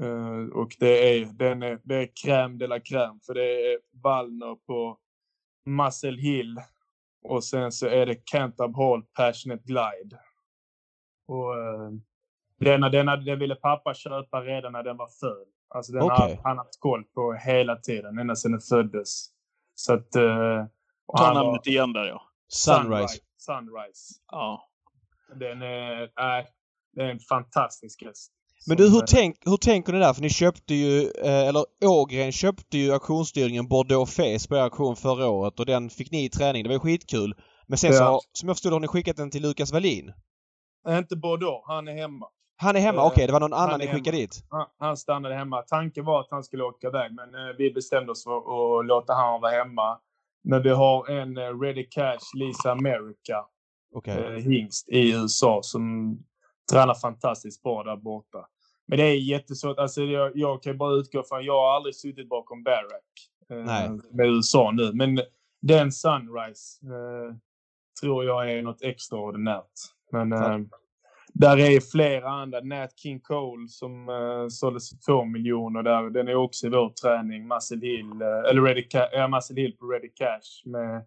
Speaker 4: Eh, och det är, den är, det är crème de la crème, för det är Wallner på Muscle Hill och sen så är det Cantab Hall Passionate Glide. Och eh, denna, denna, den ville pappa köpa redan när den var född. Alltså den
Speaker 3: Okej.
Speaker 4: har han haft koll på hela tiden, ända sedan den föddes. Så att... Och
Speaker 1: Ta
Speaker 4: han var-
Speaker 1: namnet igen där ja.
Speaker 3: Sunrise.
Speaker 4: Sunrise.
Speaker 1: Ja.
Speaker 4: Den är, äh, det är en fantastisk häst.
Speaker 3: Men du, hur,
Speaker 4: eh,
Speaker 3: tänk, hur tänker ni där? För ni köpte ju, eh, eller Ågren köpte ju auktionsstyrningen Bordeaux Fes på auktion förra året och den fick ni i träning. Det var ju skitkul. Men sen så,
Speaker 4: Ja.
Speaker 3: som jag förstod har ni skickat den till Lukas Wallin.
Speaker 4: Inte Bordeaux, han är hemma.
Speaker 3: Han är hemma?
Speaker 4: Eh,
Speaker 3: Okej, det var någon annan ni skickade
Speaker 4: hemma.
Speaker 3: dit?
Speaker 4: Han, han stannade hemma. Tanken var att han skulle åka iväg, men eh, vi bestämde oss för att låta han vara hemma. Men vi har en eh, Ready Cash Lisa America eh, hingst i USA som tränar fantastiskt bra där borta. Men det är jättesvårt. Alltså jag, jag kan bara utgå från, jag har aldrig suttit bakom Barack eh, med USA nu. Men den Sunrise eh, tror jag är något extraordinärt. Men eh, där är flera andra. Nat King Cole som uh, såldes för två miljoner där. Den är också i vår träning. Muscle Hill, uh, eller Ready Ca ja, Muscle Hill på Ready Cash med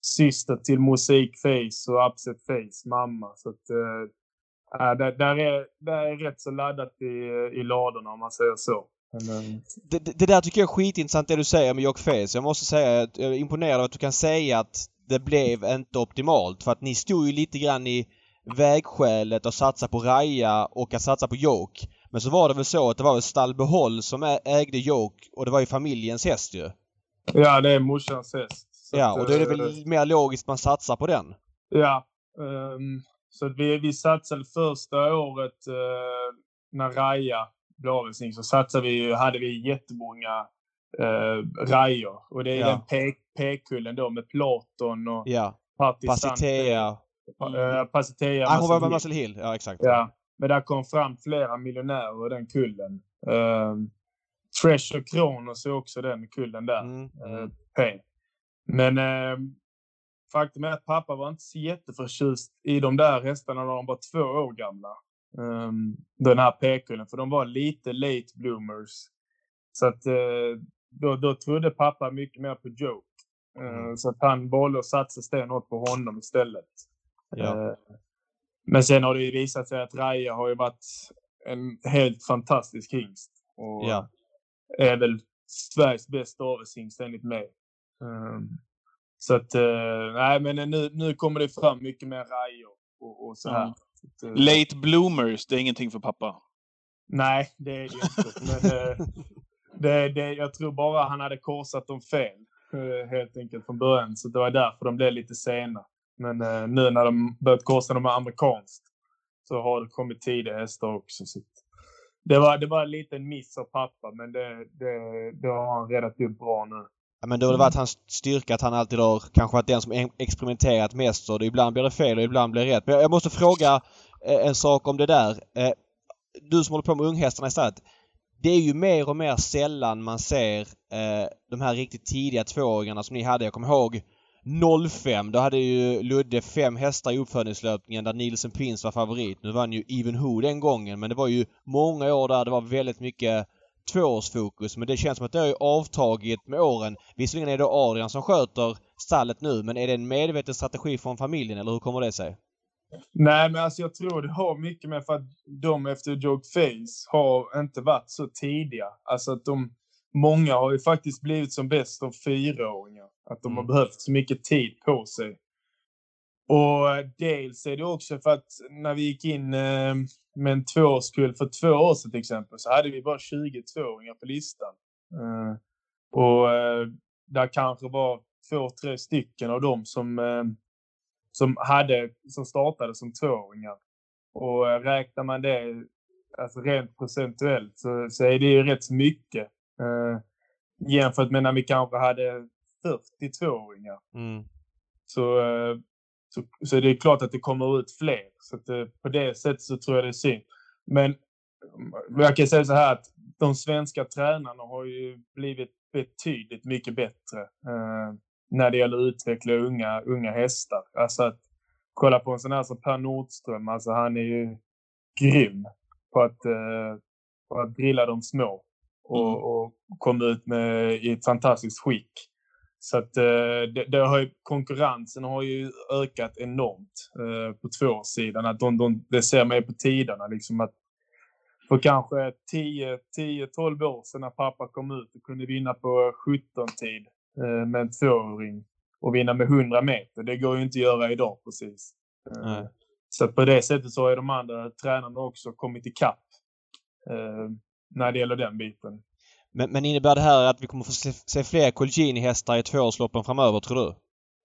Speaker 4: syster till Mosaik Face och Upset Face mamma. Så att, uh, där, där, är, där är rätt så laddat i, i ladorna om man säger så. Men,
Speaker 3: det, det, det, där tycker jag är skitintressant det du säger med Jock Face. Jag måste säga att jag är imponerad av att du kan säga att det blev inte optimalt. För att ni stod ju lite grann i vägskälet att satsa på Raja och att satsa på Joke. Men så var det väl så att det var väl Stallbehåll som ägde Joke och det var ju familjens häst ju.
Speaker 4: Ja, det är morsans häst.
Speaker 3: ja, och då är det väl äh, mer logiskt att man satsar på den?
Speaker 4: Ja. Um, så vi, vi satsade första året uh, när Raja blev avelsning så satsade vi, hade vi jättemånga uh, Rajor. Och det är ja. den P-kullen då med Platon och
Speaker 3: ja. Pacitea.
Speaker 4: Uh, Pacitea.
Speaker 3: Ah, hon var med Muscle Hill. Ja, exakt.
Speaker 4: Ja. Men där kom fram flera miljonärer i den kullen. Uh, Treasure Kronos är också den kullen där. Mm. Uh, P. Men uh, faktum är att pappa var inte så jätteförtjust i de där hästarna när de var två år gamla. Um, den här P-kullen, för de var lite late bloomers. Så att uh, då, då trodde pappa mycket mer på Joke. Mm. Så att han valde att satsa stenhårt på honom istället. Ja. Eh, men sen har det ju visat sig att Raja har ju varit en helt fantastisk hingst. Och ja. är väl Sveriges bästa avelshingst enligt mig. Um, så att, uh, nej men nu, nu kommer det fram mycket mer Rajor och, och så här. Mm.
Speaker 1: Så, Late bloomers, det är ingenting för pappa?
Speaker 4: Nej, det är det inte. men, det, det, jag tror bara han hade korsat dem fel. Helt enkelt från början. Så det var därför de blev lite sena. Men eh, nu när de börjat korsa dem amerikanskt så har det kommit tidiga hästar också. Så det, var, det var en liten miss av pappa, men det, det, det har han redat upp bra nu.
Speaker 3: Ja, men det har väl varit hans styrka att han alltid har kanske varit den som experimenterat mest. Och ibland blir det fel och ibland blir det rätt. Men jag måste fråga eh, en sak om det där. Eh, du som håller på med unghästarna istället. Det är ju mer och mer sällan man ser eh, de här riktigt tidiga tvååringarna som ni hade. Jag kommer ihåg 05, då hade ju Ludde fem hästar i uppfödningslöpningen där Nielsen Prince var favorit. Nu vann ju Even Who den gången men det var ju många år där det var väldigt mycket tvåårsfokus. Men det känns som att det har avtagit med åren. Visserligen är det Adrian som sköter stallet nu men är det en medveten strategi från familjen eller hur kommer det sig?
Speaker 4: Nej, men alltså jag tror det har mycket med för att de efter Joke Face har inte varit så tidiga. Alltså att de många har ju faktiskt blivit som bäst av fyraåringar. Att de mm. har behövt så mycket tid på sig. Och dels är det också för att när vi gick in eh, med en tvåårskull för två år sedan till exempel så hade vi bara 22-åringar på listan. Eh, och eh, där kanske var två, tre stycken av dem som, som, hade, som startade som tvååringar. Och räknar man det alltså rent procentuellt så, så är det ju rätt mycket. Jämfört med när vi kanske hade 42-åringar. Mm. Så, så, så det är klart att det kommer ut fler. Så att, eh, på det sättet så tror jag det är synd. Men jag kan säga så här att de svenska tränarna har ju blivit betydligt mycket bättre eh, när det gäller att utveckla unga, unga hästar. Alltså att kolla på en sån här som Per Nordström, alltså han är ju grym på att, eh, på att drilla de små och, mm. och kom ut med, i ett fantastiskt skick. Så att eh, det, det har ju, konkurrensen har ju ökat enormt eh, på tvåsidan. Att de, de, det ser man ju på tiderna. Liksom att för kanske 10-12 år sedan när pappa kom ut och kunde vinna på 17-tid eh, med en tvååring och vinna med 100 meter. Det går ju inte att göra idag precis. Mm. Så på det sättet så har de andra tränarna också kommit ikapp när det gäller den biten.
Speaker 3: Men, men innebär det här att vi kommer få se, se fler Colgjini-hästar i tvåårsloppen framöver, tror du?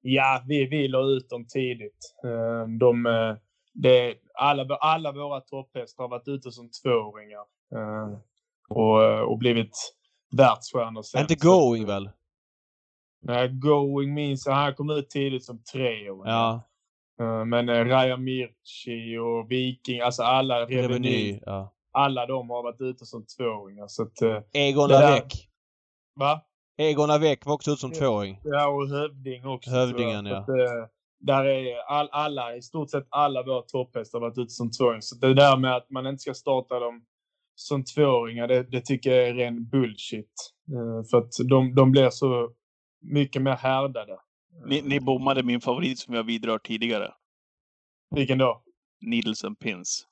Speaker 4: Ja, vi, vi la ut dem tidigt. Eh, de, eh, det, alla, alla våra topphästar har varit ute som tvååringar. Eh, och, och blivit världsstjärnor
Speaker 3: sen. Inte Going väl?
Speaker 4: Nej, Going minns jag. Han kom ut tidigt som treåring.
Speaker 3: Ja.
Speaker 4: Men Raja Mirchi och Viking, alltså alla Reveny. Reveny ja alla de har varit ute som tvååringar. Så att, eh,
Speaker 3: Egon Lavec.
Speaker 4: Va?
Speaker 3: Egon Lavec var också ute som tvååring.
Speaker 4: Ja, och Hövding också.
Speaker 3: Hövdingen, ja.
Speaker 4: Att, eh, där är all, alla, i stort sett alla våra topphästar har varit ute som tvååringar. Så det där med att man inte ska starta dem som tvååringar, det, det tycker jag är ren bullshit. Eh, för att de, de blir så mycket mer härdade.
Speaker 1: Ni, ni bommade min favorit som jag vidrört tidigare.
Speaker 4: Vilken då?
Speaker 1: Needles and Pins.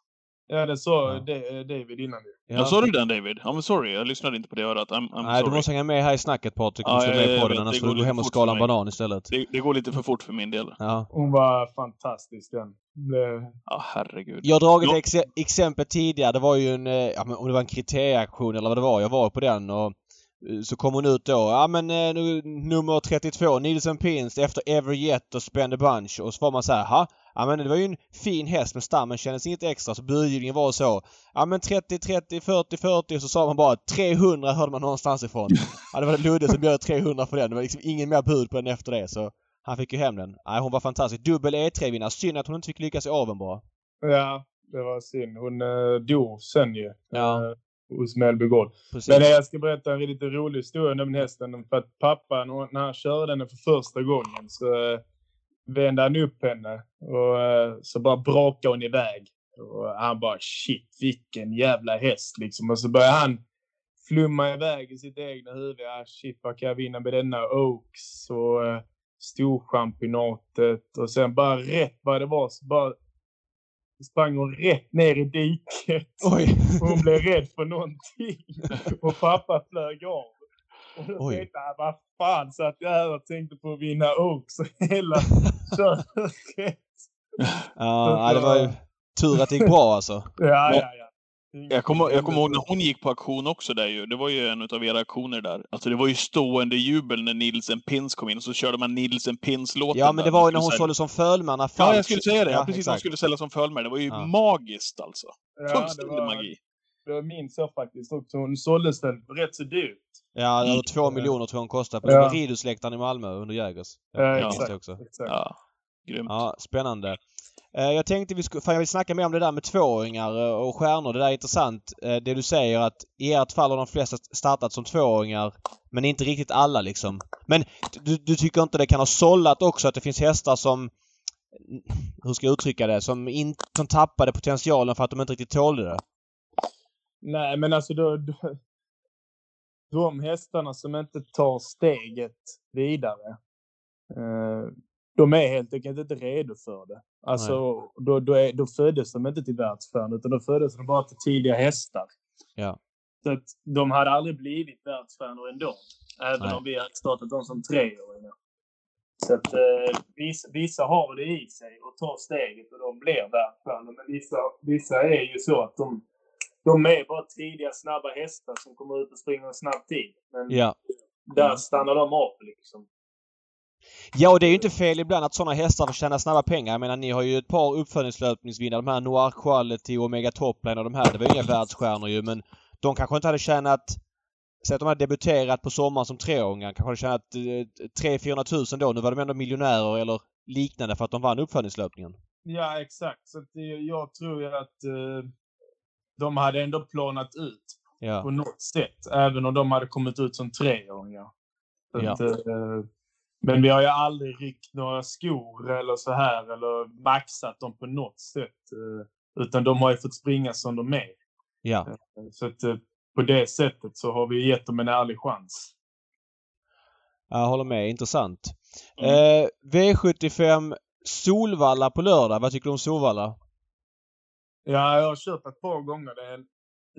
Speaker 4: Ja, det sa
Speaker 3: Ja.
Speaker 4: det, David innan. ju.
Speaker 1: Ja. sa du den David? Ja men sorry, jag lyssnade inte på det örat. I'm, I'm
Speaker 3: Nej,
Speaker 1: sorry.
Speaker 3: du måste hänga med här i snacket Patrik. Du
Speaker 1: Ja,
Speaker 3: måste
Speaker 1: jag-
Speaker 3: med på den annars
Speaker 1: det
Speaker 3: får
Speaker 1: går
Speaker 3: du gå hem och skala
Speaker 1: för
Speaker 3: en banan istället.
Speaker 1: Det, det går lite för fort för min del.
Speaker 3: Ja.
Speaker 4: Hon var fantastisk den. Det,
Speaker 1: Ja, herregud.
Speaker 3: Jag har dragit ex exempel tidigare. Det var ju en, eh, ja, men om det var en kriterieaktion eller vad det var. Jag var på den och eh, så kom hon ut då. Ja men eh, nu, nummer 32, Nielsen Pins efter Ever Yet och Spend a Bunch. Och så var man så här, ha? Ja men det var ju en fin häst men stammen kändes inget extra så budgivningen var så. Ja men 30, 30, 40, 40 och så sa man bara 300 hörde man någonstans ifrån. Ja det var Ludde som bjöd 300 för den. Det var liksom ingen mer bud på den efter det så han fick ju hem den. Nej hon var fantastisk. Dubbel E3-vinnare. Synd att hon inte fick lyckas i aveln bara.
Speaker 4: ja, det var synd. Hon uh, dog sen ju.
Speaker 3: Ja.
Speaker 4: eh, hos Mellby Gård. Men jag ska berätta en lite rolig historia om den hästen. För att pappa, när han körde den för första gången så eh, vände han upp henne och eh, så bara brakade hon iväg. Och han bara shit, vilken jävla häst liksom. Och så började han flumma iväg i sitt egna huvud. Ah, shit, vad kan jag vinna med denna Oaks och eh, Storchampionatet och sen bara rätt vad det var så bara sprang hon rätt ner i diket.
Speaker 3: Oj!
Speaker 4: Hon blev rädd för någonting. Och pappa flög av.
Speaker 3: Oj.
Speaker 4: tänkte han, vad fan satt jag här och tänkte på att vinna och hela köret.
Speaker 3: Ja, det var ju tur att det gick bra alltså.
Speaker 4: Ja, ja, ja.
Speaker 1: Jag kommer, jag kommer ihåg när hon gick på auktion också där ju. Det var ju en av era auktioner där. Alltså det var ju stående jubel när Nielsen Pins kom in och så körde man Nielsen Pins-låten.
Speaker 3: Ja, men det var ju när hon
Speaker 1: skulle
Speaker 3: sålde som Fölmarna
Speaker 1: Ja, jag skulle säga det. Ja, precis.
Speaker 3: Exakt.
Speaker 1: skulle sälja som fölmare. Det var ju
Speaker 3: Ja.
Speaker 1: magiskt alltså.
Speaker 4: Ja, det
Speaker 1: Fullständig magi.
Speaker 4: Det minns jag faktiskt också. Hon såldes väl rätt så dyrt.
Speaker 3: Ja, över
Speaker 1: Mm.
Speaker 3: två miljoner tror jag hon kostade på
Speaker 4: Ja.
Speaker 3: ja. Ridhusläktaren i Malmö under Jägers.
Speaker 4: Ja,
Speaker 3: minns
Speaker 4: exakt.
Speaker 3: jag också.
Speaker 4: Exakt.
Speaker 1: Ja, grymt.
Speaker 3: Ja, spännande. Eh, Jag tänkte vi skulle, fan jag vill snacka mer om det där med tvååringar eh, och stjärnor. Det där är intressant. Eh, Det du säger att i ert fall har de flesta startat som tvååringar men inte riktigt alla liksom. Men du, du tycker inte det kan ha sållat också att det finns hästar som hur ska jag uttrycka det? Som, in, som tappade potentialen för att de inte riktigt tålde det.
Speaker 4: Nej, men alltså då, då, de hästarna som inte tar steget vidare, eh, de är helt enkelt inte redo för det. Alltså, då, då, är, då föddes de inte till världsstjärnor, utan då föddes de bara till tidiga hästar.
Speaker 3: Ja.
Speaker 4: Så att de hade aldrig blivit världsstjärnor ändå, även
Speaker 3: Nej.
Speaker 4: om vi hade startat dem som treåringar. Så att eh, vissa, vissa har det i sig och tar steget och de blir världsstjärnor. Men vissa, vissa är ju så att de, de är bara tidiga, snabba hästar som kommer ut och springer en snabb tid. Men
Speaker 3: Ja.
Speaker 4: där stannar de av liksom.
Speaker 3: Ja, och det är ju inte fel ibland att sådana hästar får tjäna snabba pengar. Jag menar, ni har ju ett par uppföljningslöpningsvinnare. De här Noir Quality och Omega Topline och de här. Det var ju inga världsstjärnor ju, men de kanske inte hade tjänat... Säg att de hade debuterat på sommaren som treåringar. Kanske hade tjänat eh, 300 000 då. Nu var de ändå miljonärer eller liknande för att de vann uppföljningslöpningen.
Speaker 4: Ja, exakt. Så att det, jag tror ju att eh, de hade ändå planat ut på
Speaker 3: Ja.
Speaker 4: något sätt. Även om de hade kommit ut som treåringar.
Speaker 3: Ja.
Speaker 4: att, eh, men vi har ju aldrig ryckt några skor eller så här eller maxat dem på något sätt. eh, Utan de har ju fått springa som de är.
Speaker 3: Ja.
Speaker 4: Så att eh, på det sättet så har vi gett dem en ärlig chans.
Speaker 3: Jag håller med. Intressant.
Speaker 1: Mm.
Speaker 3: Eh, V75 Solvalla på lördag. Vad tycker du om Solvalla?
Speaker 4: Ja, jag har kört ett par gånger. Det är en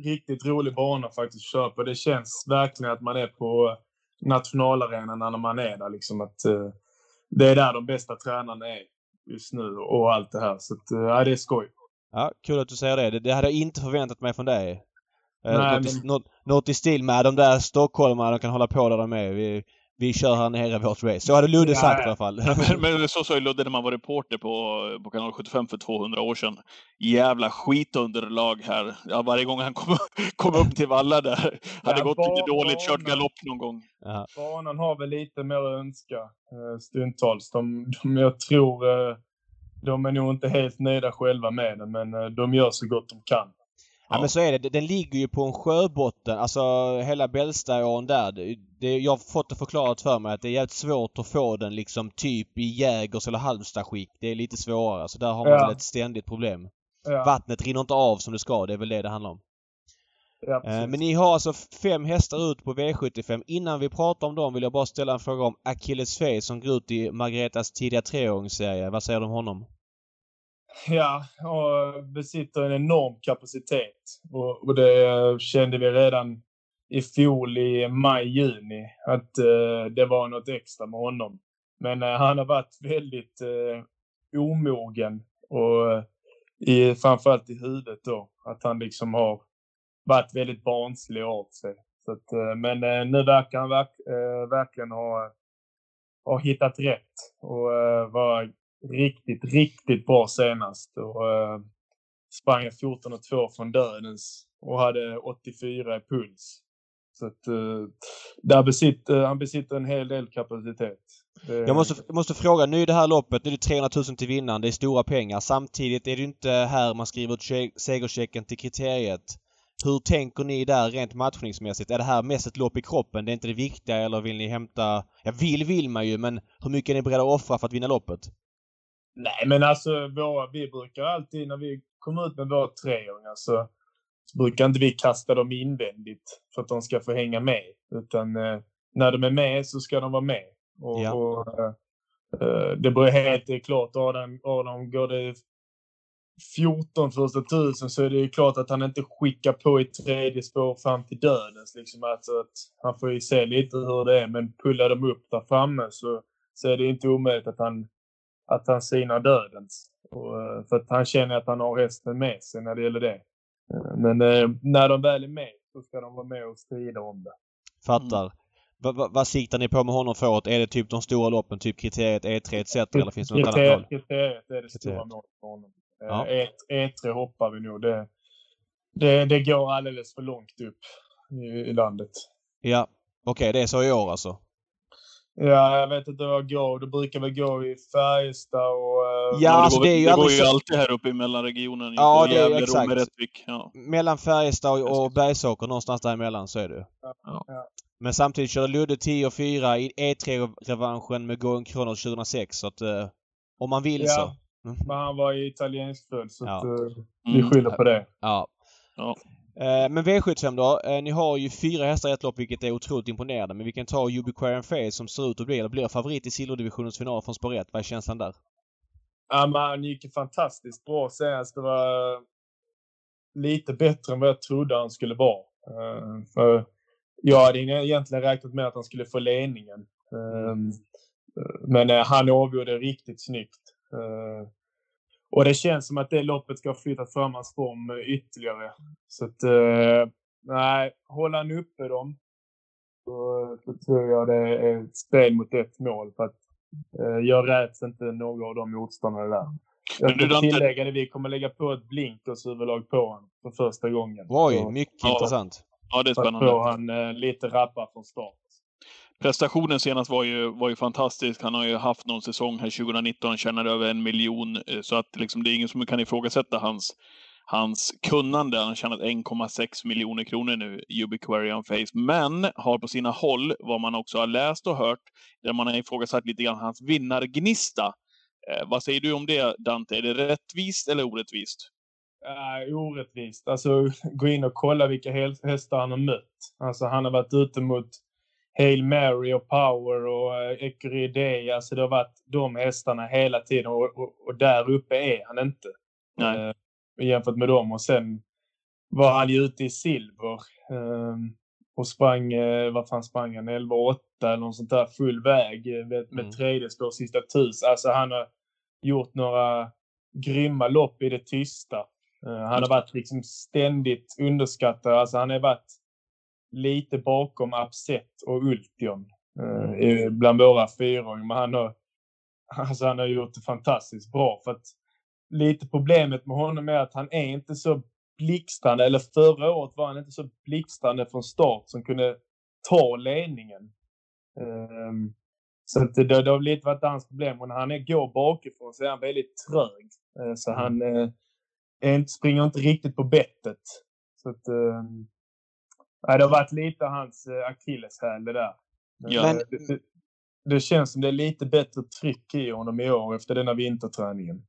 Speaker 4: riktigt rolig bana faktiskt att köra på. Det känns verkligen att man är på nationalarenan när man är där. Liksom att, eh, det är där de bästa tränarna är just nu och allt det här. Så att, eh, ja, det är skoj.
Speaker 3: Ja, kul att du säger det. Det, hade jag inte förväntat mig från dig. Eh,
Speaker 4: Nej,
Speaker 3: något, i,
Speaker 4: men-
Speaker 3: något, något i stil med de där stockholmarna, de kan hålla på där de är. Vi, vi kör här nere vårt race. Så hade Ludde
Speaker 4: Ja,
Speaker 3: sagt
Speaker 4: ja.
Speaker 3: i alla fall.
Speaker 1: Men, men så sa ju Ludde när man var reporter på, på kanal 75 för 200 år sedan. Jävla skitunderlag här. Ja, varje gång han kom, kom upp till Valla där. Hade
Speaker 4: Ja,
Speaker 1: gått lite dåligt, kört galopp någon gång.
Speaker 3: ja.
Speaker 4: Banan har väl lite mer att önska eh, stundtals. De, de, jag tror eh, de är nog inte helt nöjda själva med den, men eh, de gör så gott de kan.
Speaker 3: Ja. men så är det. Den ligger ju på en sjöbotten. Alltså hela Bällstaån där. Det, jag har fått det förklarat för mig att det är jävligt svårt att få den liksom typ i Jägers eller Halmstad-skick. Det är lite svårare. Så där har man
Speaker 4: Ja.
Speaker 3: väl ett ständigt problem.
Speaker 4: Ja,
Speaker 3: Vattnet rinner inte av som det ska. Det är väl det det handlar om.
Speaker 4: ja,
Speaker 3: Eh. Men ni har alltså fem hästar ut på V75. Innan vi pratar om dem vill jag bara ställa en fråga om Achilles Face som går ut i Margaretas tidiga treåringsserie. Vad säger du om honom?
Speaker 4: Ja, och besitter en enorm kapacitet. Och, och det kände vi redan i fjol i maj, juni att eh, det var något extra med honom. Men eh, han har varit väldigt eh, omogen och eh, i, framförallt i huvudet då. Att han liksom har varit väldigt barnslig av sig. Så att, eh, men eh, nu verkar han verk, eh, verkligen ha, ha hittat rätt och eh, riktigt, riktigt bra senast. Och, eh, sprang 14 och 2 från dödens och hade 84 i puls. Så att, eh, där besitter, eh, han besitter en hel del kapacitet. Det,
Speaker 3: Jag måste, jag måste fråga, nu är det här loppet, nu är det 300 000 till vinnaren, det är stora pengar. Samtidigt är det ju inte här man skriver ut segerchecken till kriteriet. Hur tänker ni där rent matchningsmässigt? Är det här mest ett lopp i kroppen? Det är inte det viktiga eller vill ni hämta... Ja, vill vill man ju men hur mycket är ni beredda att offra för att vinna loppet?
Speaker 4: Nej, men alltså våra, vi brukar alltid när vi kommer ut med våra treåringar så, så brukar inte vi kasta dem invändigt för att de ska få hänga med. Utan eh, när de är med så ska de vara med. Och,
Speaker 3: Ja.
Speaker 4: och, eh, eh, det beror helt klart, Adam, Adam går det 14 första tusen så är det ju klart att han inte skickar på i tredje spår fram till dödens. Liksom. Alltså att han får ju se lite hur det är, men pullar de upp där framme så, så är det inte omöjligt att han, att han synar dödens. Och, eh, för att han känner att han har hästen med sig när det gäller det. Men eh, när de väl är med så ska de vara med och strida om det.
Speaker 3: Fattar. Va, va, vad siktar ni på med honom för åt? Är det typ de stora loppen, typ kriteriet E3 etc. eller finns det något annat
Speaker 4: Kriteriet,
Speaker 3: mål?
Speaker 4: kriteriet är det stora målet för honom. Eh,
Speaker 3: Ja.
Speaker 4: E, E3 hoppar vi nog. Det, det, det går alldeles för långt upp i, i landet.
Speaker 3: Ja. Okej, det är så i år alltså?
Speaker 4: Ja, jag vet inte det går. Det brukar väl gå i Färjestad och... eh,
Speaker 3: Ja,
Speaker 1: det
Speaker 3: alltså
Speaker 1: går,
Speaker 3: det är ju
Speaker 1: det går ju
Speaker 3: så-
Speaker 1: alltid här uppe i mellanregionen.
Speaker 3: Ja, det är
Speaker 1: Gävle,
Speaker 3: exakt.
Speaker 1: Rättvik. Ja.
Speaker 3: Mellan Färjestad och och Bergsåker, någonstans däremellan så är det.
Speaker 4: Ja.
Speaker 1: Ja.
Speaker 3: Men samtidigt körde Ludde 10 och 4 i E3-revanschen med Going Kronos 2006 så att eh, om man vill
Speaker 4: Ja.
Speaker 3: så. Mm.
Speaker 4: Men han var italiensk född så
Speaker 3: Ja.
Speaker 4: att, eh, vi
Speaker 1: Mm.
Speaker 4: skyller på det.
Speaker 3: Ja. Eh, men V75 då. Eh, ni har ju fyra hästar i ett lopp vilket är otroligt imponerande. Men vi kan ta Ubiquarian Face som ser ut att bli, eller blir favorit i silverdivisionens final från spår 1. Vad är känslan där?
Speaker 4: Ja, men han gick fantastiskt bra senast. Det var lite bättre än vad jag trodde han skulle vara. Eh, för jag hade egentligen räknat med att han skulle få ledningen. Eh, men han avgjorde riktigt snyggt. Och det känns som att det loppet ska ha flyttat fram hans form eh, ytterligare. Så att, eh, nej, håller han uppe dem så, så tror jag det är ett spel mot ett mål. För att eh, jag räds inte några av de motståndarna där. Jag ska
Speaker 1: Dante-
Speaker 4: tillägga det, vi kommer lägga på ett blinkers-överlag på honom för första gången.
Speaker 3: Oj,
Speaker 4: Så-
Speaker 3: mycket
Speaker 1: Ja.
Speaker 3: intressant.
Speaker 1: ja, det är
Speaker 4: för att
Speaker 1: spännande.
Speaker 4: få han eh, lite rappar från start.
Speaker 1: Prestationen senast var ju, var ju fantastisk. Han har ju haft någon säsong här 2019, tjänade över en miljon. Eh, så att liksom, det är ingen som kan ifrågasätta hans, hans kunnande. Han har tjänat 1,6 miljoner kronor nu, Ubiquarian Face. Men har på sina håll, vad man också har läst och hört, där man har ifrågasatt lite grann hans vinnargnista. Eh, vad säger du om det, Dante? Är det rättvist eller orättvist?
Speaker 4: Uh, orättvist. Alltså, gå in och kolla vilka hästar han har mött. Alltså, han har varit ute mot Hail Mary och Power och uh, Ecuride. Alltså, det har varit de hästarna hela tiden och, och, och där uppe är han inte.
Speaker 1: Nej.
Speaker 4: Eh, jämfört med dem. Och sen var han ju ute i silver. eh, och sprang, uh, vad fan sprang han? 11,8 eller något sånt där full väg eh, med, med
Speaker 3: Mm.
Speaker 4: tredje spår sista tus. Alltså han har gjort några grymma lopp i det tysta. Eh, han har varit liksom ständigt underskattad. Alltså han har varit lite bakom Upset och Ultion eh, i- bland våra fyraåringar. Men han har, alltså han har gjort det fantastiskt bra. För att lite problemet med honom är att han är inte så blixtrande, eller förra året var han inte så blixtrande från start som kunde ta ledningen. Ehm, så det, det har lite varit hans problem. Och när han är, går bakifrån så är han väldigt trög. Eh, så han eh, är inte, springer inte riktigt på bettet. Så att, eh, nej, det har varit lite hans eh, akilleshäl det där. Men,
Speaker 1: Ja.
Speaker 4: eh, det, det, känns som det är lite bättre tryck i honom i år efter denna vinterträningen.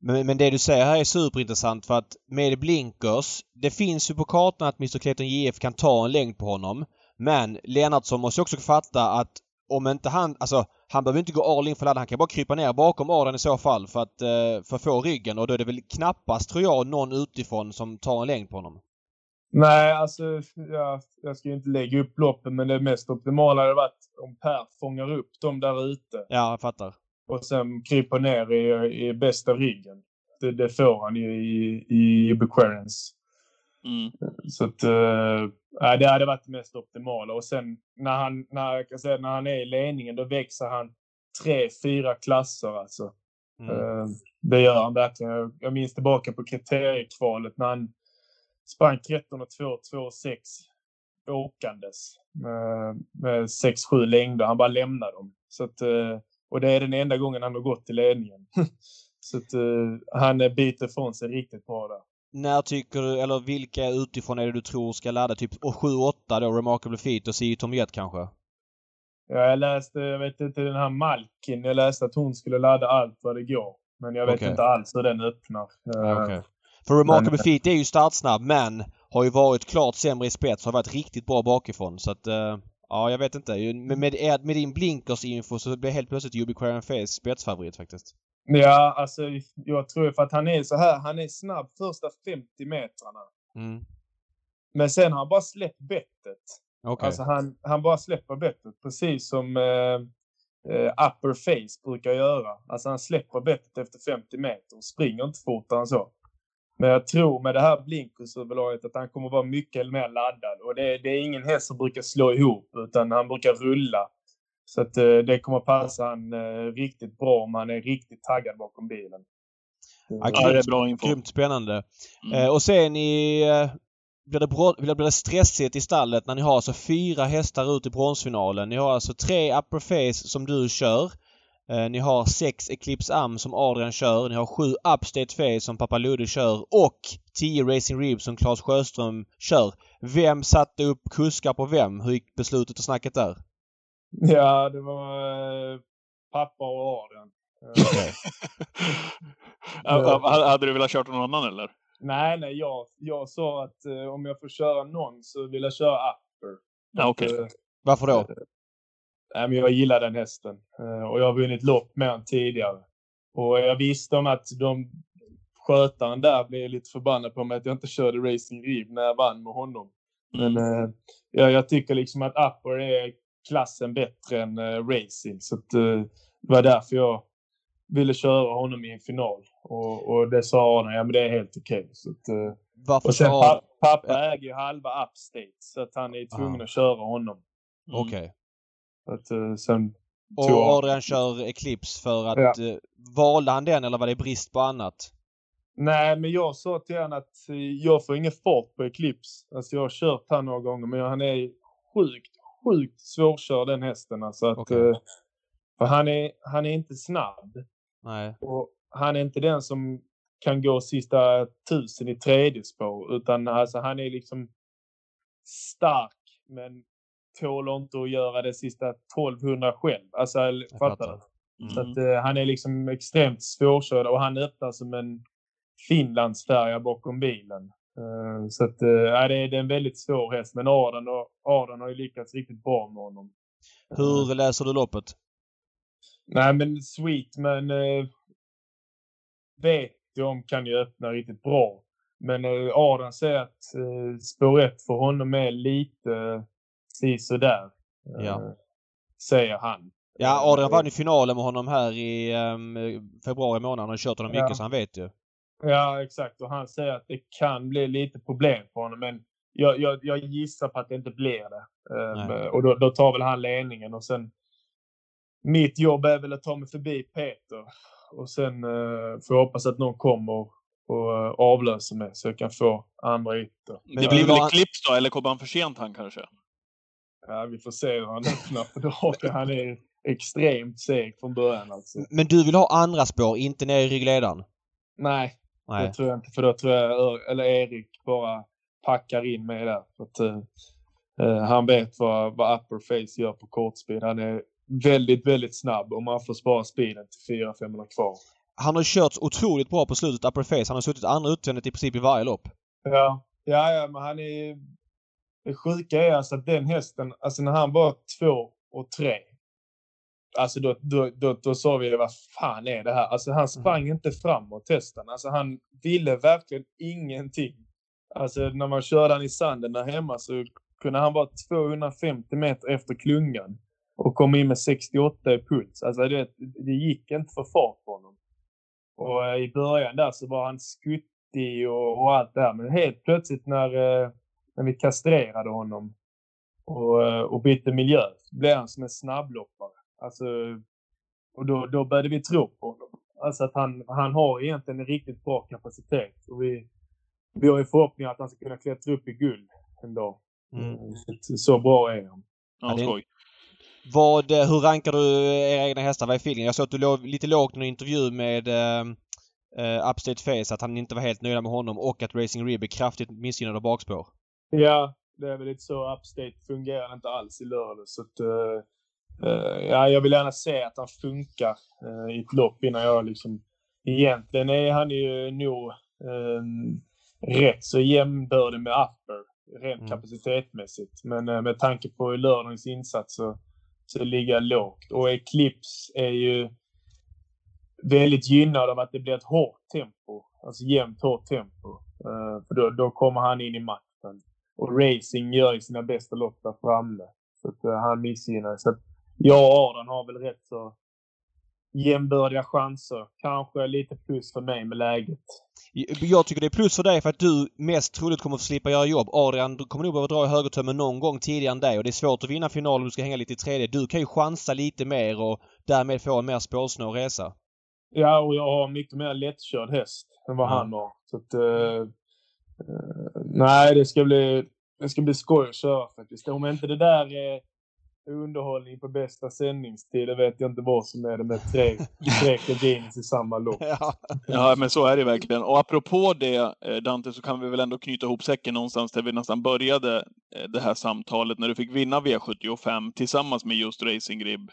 Speaker 3: Men, men det du säger här är superintressant för att med blinkers, det finns ju på kartan att Mr Clayton JF kan ta en längd på honom. Men Lennartsson måste också fatta att om inte han, alltså han behöver inte gå all in för ladden. Han kan bara krypa ner bakom Adrian i så fall för att, eh, för att få ryggen och då är det väl knappast, tror jag, någon utifrån som tar en längd på honom.
Speaker 4: Nej, alltså jag, jag ska ju inte lägga upp loppen, men det mest optimala hade varit om Per fångar upp dem där ute
Speaker 3: Ja, jag fattar.
Speaker 4: och sen kryper ner i, i bästa ryggen. Det, det får han ju i, i Bucharens.
Speaker 1: Mm.
Speaker 4: Så att, nej, det hade varit det mest optimala. Och sen när han, när, jag kan säga, när han är i ledningen, då växer han tre, fyra klasser alltså.
Speaker 3: Mm.
Speaker 4: Eh, det gör han verkligen. Jag- Jag minns tillbaka på kriteriekvalet när han sprang 13 och 2, 2 och 6 åkandes med, med 6-7 längder. Han bara lämnade dem. Så att, eh, och det är den enda gången han har gått till ledningen. Så att eh, han biter från sig riktigt bra där.
Speaker 3: När tycker du, eller vilka utifrån är det du tror ska ladda? Typ 7-8 då, Remarkable Feet och See Tom Jet kanske?
Speaker 4: Ja, jag läste, jag vet inte, den här Malkin, jag läste att hon skulle ladda allt vad det går. Men jag vet
Speaker 3: Okej.
Speaker 4: inte alls hur den öppnar.
Speaker 3: Okej. För Remarkable
Speaker 4: Men-
Speaker 3: Feet är ju startsnabb men har ju varit klart sämre i spets. Har varit riktigt bra bakifrån så att... eh, ja, jag vet inte. Med, med, med din blinkers-info så blir helt plötsligt Ubiquarian Face spetsfavorit faktiskt.
Speaker 4: Ja, alltså jag tror för att han är så här, han är snabb första 50 metrarna.
Speaker 3: Mm.
Speaker 4: Men sen har han bara släppt bettet.
Speaker 3: Okej.
Speaker 4: Alltså han, han bara släpper bettet precis som eh, eh, upper face brukar göra. Alltså han släpper bettet efter 50 meter och springer inte fortare än så. Men jag tror med det här blinkersöverlaget att han kommer vara mycket mer laddad. Och det, det är ingen häst som brukar slå ihop utan han brukar rulla. Så att eh, det kommer passa han eh, riktigt bra om han är riktigt taggad bakom bilen.
Speaker 3: Ja,
Speaker 1: Ja, det är bra info.
Speaker 3: Grymt spännande.
Speaker 1: Mm.
Speaker 3: Eh, och sen i... Eh, blir, det bro- blir det stressigt i stallet när ni har alltså fyra hästar ut i bronsfinalen. Ni har alltså tre upper face som du kör. Eh, ni har sex Eclipse Am som Adrian kör. Ni har sju Upstate Face som Pappa Ludde kör. Och tio Racing Rib som Claes Sjöström kör. Vem satte upp kuskar på vem? Hur gick beslutet och snacket där?
Speaker 4: Ja, det var eh, pappa och Adrian. Eh,
Speaker 1: Hade du velat kört någon annan eller?
Speaker 4: Nej, nej, jag, jag sa att eh, om jag får köra någon så vill jag köra Upper.
Speaker 1: Ja, okej.
Speaker 4: Eh,
Speaker 3: Varför då?
Speaker 4: Nej, men jag gillar den hästen. Eh, och jag har vunnit lopp med den tidigare. Och jag visste om att de skötaren där blev lite förbannad på mig att jag inte körde Racing Reeve när jag vann med honom. Men
Speaker 1: Mm.
Speaker 4: eh, jag, jag tycker liksom att Upper är klassen bättre än eh, Racing. Så att, det var därför jag ville köra honom i en final. Och, och det sa Arne, ja men det är helt okej. Så att, eh,
Speaker 3: Varför
Speaker 4: och sen
Speaker 3: sa...
Speaker 4: pa pappa äger ju halva Upstate så att han är tvungen
Speaker 3: Ah.
Speaker 4: att köra honom.
Speaker 1: Mm.
Speaker 3: Okej.
Speaker 4: Så att, eh, sen
Speaker 3: Och Adrian kör Eclipse för att... Eh, valde han den eller var det brist på annat?
Speaker 4: Nej, men jag sa till honom att eh, jag får ingen fart på Eclipse. Alltså jag har kört han några gånger, men han är sjukt, sjukt svårkörd den hästen. Alltså att, eh, för han är, han är inte snabb.
Speaker 3: Nej.
Speaker 4: Och han är inte den som kan gå sista tusen i tredje spår. Utan alltså han är liksom stark, men tål inte att göra det sista 1200 själv. Alltså, fattar
Speaker 3: fattar.
Speaker 4: du? Så
Speaker 1: Mm.
Speaker 4: att, eh, han är liksom extremt svårkörd och han öppnar som en Finlandsfärja bakom bilen. Eh, så att, eh, det, är, det är en väldigt svår häst. Men Arden, och, Arden har ju lyckats riktigt bra med honom.
Speaker 3: Hur läser du loppet?
Speaker 4: Nej, men Sweetman eh, vet jag om kan ju öppna riktigt bra. Men eh, Arden säger att eh, spår 1 för honom är lite eh, sådär. Eh,
Speaker 3: Ja.
Speaker 4: Säger han.
Speaker 3: Ja,
Speaker 4: Eh,
Speaker 3: Adrian vann ju finalen med honom här i ehm, februari månad. Han har kört honom mycket
Speaker 4: Ja.
Speaker 3: så han vet ju.
Speaker 4: Ja, exakt. Och han säger att det kan bli lite problem för honom. Men jag, jag, jag gissar på att det inte blir det. Um, och då, då tar väl han ledningen. Och sen... Mitt jobb är väl att ta mig förbi Peter. Och sen uh, får jag hoppas att någon kommer och uh, avlöser mig så jag kan få andra ytter.
Speaker 3: Men
Speaker 1: det blir väl
Speaker 3: var-
Speaker 1: Eclipse då, eller kommer han för sent han kanske?
Speaker 4: Ja, vi får se hur han öppnar för dagen. Han är extremt seg från början alltså.
Speaker 3: Men du vill ha andra spår, inte ner i ryggledaren?
Speaker 4: Nej,
Speaker 3: Nej.
Speaker 4: det tror jag inte. För då tror jag eller Erik bara packar in mig där. För att, eh, han vet vad, vad upper face gör på kortspid. Han är väldigt, väldigt snabb och man får spara speeden till 400-500 kvar.
Speaker 3: Han har kört otroligt bra på slutet, upper face. Han har suttit andra utvändigt i princip i varje lopp.
Speaker 4: Ja, ja, ja men han är... Det sjuka är alltså att den hästen, alltså när han var två och tre, alltså då, då, då, då sa vi vad fan är det här? Alltså han sprang mm. inte framåt hästen. Alltså han ville verkligen ingenting. Alltså när man körde han i sanden där hemma så kunde han vara 250 meter efter klungan och komma in med 68 i puls. Alltså det, det gick inte för fart på honom. Och eh, i början där så var han skuttig och, och allt det här. Men helt plötsligt när, eh, när vi kastrerade honom och, eh, och bytte miljö blev han som en snabbloppare. Alltså, och då, då började vi tro på honom. Alltså att han, han har egentligen en riktigt bra kapacitet. Och vi, vi har ju förhoppningar att han ska kunna klättra upp i guld en dag. Mm. Så bra är han.
Speaker 1: Ja, skoj.
Speaker 3: Vad, eh, hur rankar du era egna hästar? Vad är feelingen? Jag såg att du låg lite lågt i en intervju med uh, Upstate Face att han inte var helt nöjd med honom och att Racing Rib är kraftigt missgynnad av bakspår.
Speaker 4: Ja, det är väl lite så. Upstate fungerar inte alls i lördag. Så att, uh, uh, ja, jag vill gärna se att han funkar uh, i ett lopp innan jag liksom... Egentligen är han ju nog um, rätt så jämbördig med Upper rent mm. kapacitetmässigt. Men med tanke på lördagens insats så så ligga lågt. Och Eclipse är ju väldigt gynnad av att det blir ett hårt tempo. Alltså jämnt hårt tempo. Uh, för då, då kommer han in i matchen. Och Racing gör ju sina bästa lopp där framme. Så att uh, han missgynnar. Så att jag och Adrian har väl rätt så jämbördiga chanser. Kanske lite plus för mig med läget.
Speaker 3: Jag tycker det är plus för dig för att du mest troligt kommer att slippa göra jobb. Adrian du kommer nog behöva dra i högertömmen någon gång tidigare än dig och det är svårt att vinna finalen om du ska hänga lite i tredje. Du kan ju chansa lite mer och därmed få en mer spårsnål resa.
Speaker 4: Ja, och jag har mycket mer lättkörd häst än vad ja. han har. Så att, uh, nej, det ska bli, det ska bli skoj att köra faktiskt. Om inte det där är underhållning på bästa sändningstid. Det vet jag inte vad som är det med tre, tre Cadinis i samma lopp.
Speaker 1: Ja. ja, men så är det verkligen. Och apropå det, eh, Dante, så kan vi väl ändå knyta ihop säcken någonstans där vi nästan började eh, det här samtalet, när du fick vinna V75 tillsammans med just Racing Rib.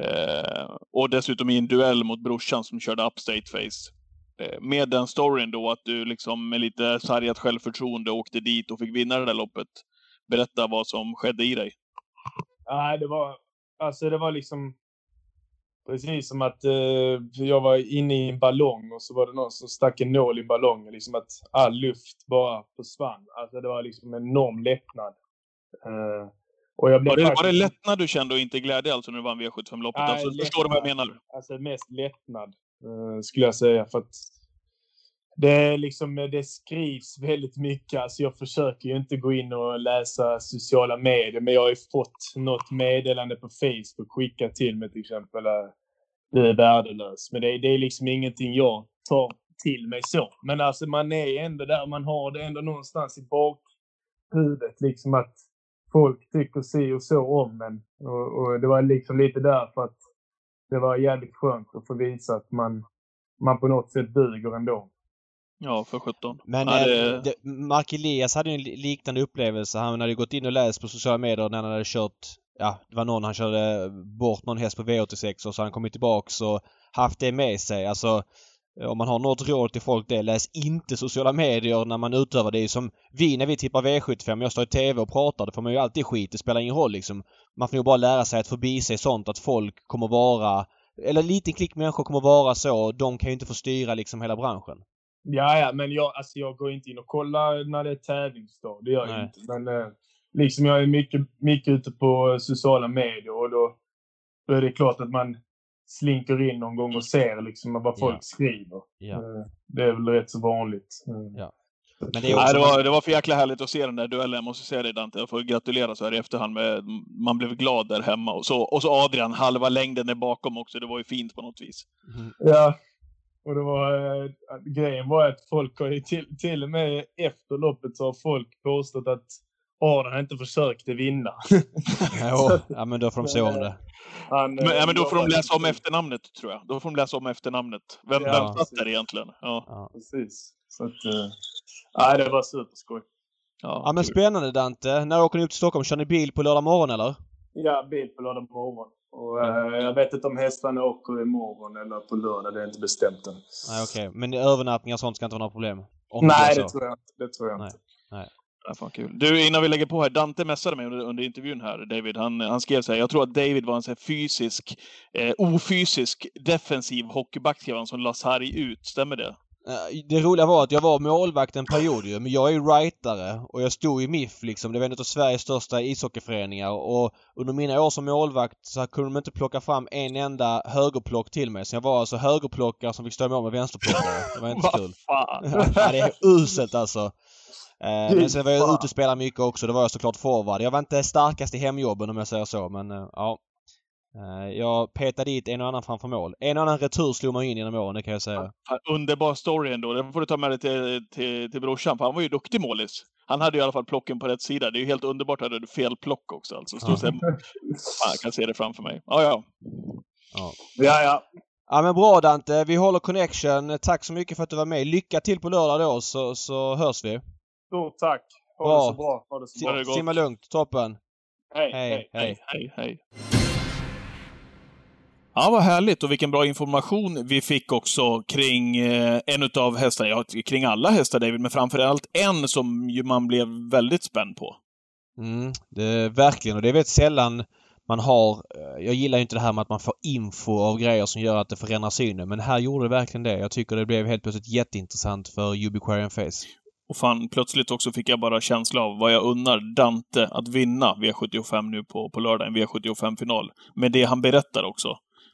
Speaker 1: Eh, och dessutom i en duell mot brorsan som körde Upstate Face. Eh, med den storyn då att du liksom med lite sargat självförtroende åkte dit och fick vinna det där loppet. Berätta vad som skedde i dig.
Speaker 4: Nej, det var, alltså det var liksom precis som att eh, jag var inne i en ballong och så var det någon som stack en nål i ballongen. Liksom att all luft bara försvann. Alltså det var liksom en enorm lättnad. Eh,
Speaker 1: och jag blev var, det, faktiskt... var det lättnad du kände och inte glädje alltså när du vann V75-loppet? Alltså, förstår du vad jag menar?
Speaker 4: Alltså mest lättnad, Eh, skulle jag säga. För att det, liksom, det skrivs väldigt mycket. Alltså jag försöker ju inte gå in och läsa sociala medier, men jag har ju fått något meddelande på Facebook skickat till mig till exempel. Eh, du är värdelös. Men det, det är liksom ingenting jag tar till mig så. Men alltså man är ändå där, man har det ändå någonstans i bakhuvudet liksom att folk tycker si och så om en. Och, och det var liksom lite därför att det var jävligt skönt att få visa att man, man på något sätt duger ändå.
Speaker 1: Ja, för 17.
Speaker 3: Men
Speaker 1: ja,
Speaker 3: det... det, Mark Elias hade en liknande upplevelse. Han hade gått in och läst på sociala medier när han hade kört... Ja, det var någon han körde bort någon häst på V86 och så han kommit tillbaks och haft det med sig. Alltså om man har något råd till folk det, läs inte sociala medier när man utövar. Det som vi när vi tippar V75. Jag står i TV och pratar. Då får man ju alltid skit. Det spelar ingen roll liksom. Man får ju bara lära sig att förbi sig sånt att folk kommer vara... Eller en liten klick människor kommer vara så. De kan ju inte få styra liksom hela branschen.
Speaker 4: Ja, ja, men jag, alltså, jag går inte in och kollar när det är tävlingsdag. Det gör Nej. jag inte. Men eh, liksom jag är mycket, mycket ute på sociala medier och då, då är det klart att man slinker in någon gång och ser liksom vad folk ja. skriver. Ja. Eh, det är väl rätt så vanligt.
Speaker 1: Eh, ja. Men det, är Nej, det, var, det var för jäkla härligt att se den där duellen, jag måste säga det Dante. Jag får gratulera så här i efterhand. Med, man blev glad där hemma. Och så, och så Adrian, halva längden är bakom också. Det var ju fint på något vis.
Speaker 4: Mm. Ja, och det var, äh, grejen var att folk har ju till, till och med efter loppet så har folk påstått att Adrian inte försökte vinna.
Speaker 3: jo, ja men då får de se om det.
Speaker 1: Han, men, ja, men då får de läsa om efternamnet tror jag. Då får de läsa om efternamnet. Vem, ja, vem satt där egentligen? Ja.
Speaker 4: ja. Precis. Så att, äh, nej, det var superskoj.
Speaker 3: Ja,
Speaker 1: Ja,
Speaker 3: men spännande Dante. När åker ni upp till Stockholm? Kör ni bil på lördag morgon eller?
Speaker 4: Ja, bil på lördag morgon. Och, eh, jag vet inte om hästarna åker imorgon eller på lördag. Det är inte bestämt än.
Speaker 3: Nej okej. Men övernattningar och sånt ska inte vara några problem? Om
Speaker 4: Nej, det
Speaker 3: så.
Speaker 4: tror jag inte. Det tror jag
Speaker 3: Nej.
Speaker 4: inte.
Speaker 1: Ja, fan kul. Du, innan vi lägger på här. Dante messade mig under, under intervjun här, David. Han, han skrev så här, jag tror att David var en så här fysisk, eh, ofysisk, defensiv hockeyback, skrev han, som la sarg ut. Stämmer det?
Speaker 3: Eh, Det roliga var att jag var målvakt en period ju, men jag är ju rightare och jag stod i MIF liksom. Det var en av Sveriges största ishockeyföreningar och under mina år som målvakt så kunde de inte plocka fram en enda högerplock till mig. Så jag var alltså högerplockare som fick stå mål med vänsterplockare. Det var inte kul. Ja, det är uselt alltså. Eh, men sen var jag ute och spelade mycket också. Då var jag såklart forward. Jag var inte starkast i hemjobben om jag säger så, men eh, ja. Eh, jag petade dit en och annan framför mål. En och annan retur slog man in genom åren, det kan jag säga.
Speaker 1: Underbar story ändå. Den får du ta med dig till, till, till brorsan, för han var ju duktig målis. Han hade ju i alla fall plocken på rätt sida. Det är ju helt underbart att du hade fel plock också. Alltså, stå och säga, fan, jag kan se det framför mig. Ja, ja.
Speaker 3: Ja.
Speaker 4: Ja, ja.
Speaker 3: Ja men bra Dante, vi håller connection. Tack så mycket för att du var med. Lycka till på lördag då så, så hörs vi.
Speaker 4: Stort tack. Ha
Speaker 3: Bra.
Speaker 4: det så bra. Ha det så bra.
Speaker 3: Simma lugnt, toppen.
Speaker 4: Hej,
Speaker 3: Hej,
Speaker 4: hej.
Speaker 3: hej.
Speaker 1: Hej, hej. Ja, vad härligt och vilken bra information vi fick också kring eh, en utav hästarna. Ja, kring alla hästar David, men framförallt en som ju man blev väldigt spänd på.
Speaker 3: Mm, det, verkligen och det är väldigt sällan man har... eh, Jag gillar ju inte det här med att man får info av grejer som gör att det förändrar synen. Men här gjorde det verkligen det. Jag tycker det blev helt plötsligt jätteintressant för Ubiquarian Face.
Speaker 1: Och fan, plötsligt också fick jag bara känsla av vad jag unnar Dante att vinna V75 nu på, på lördag, en V75-final. Med det han berättar också.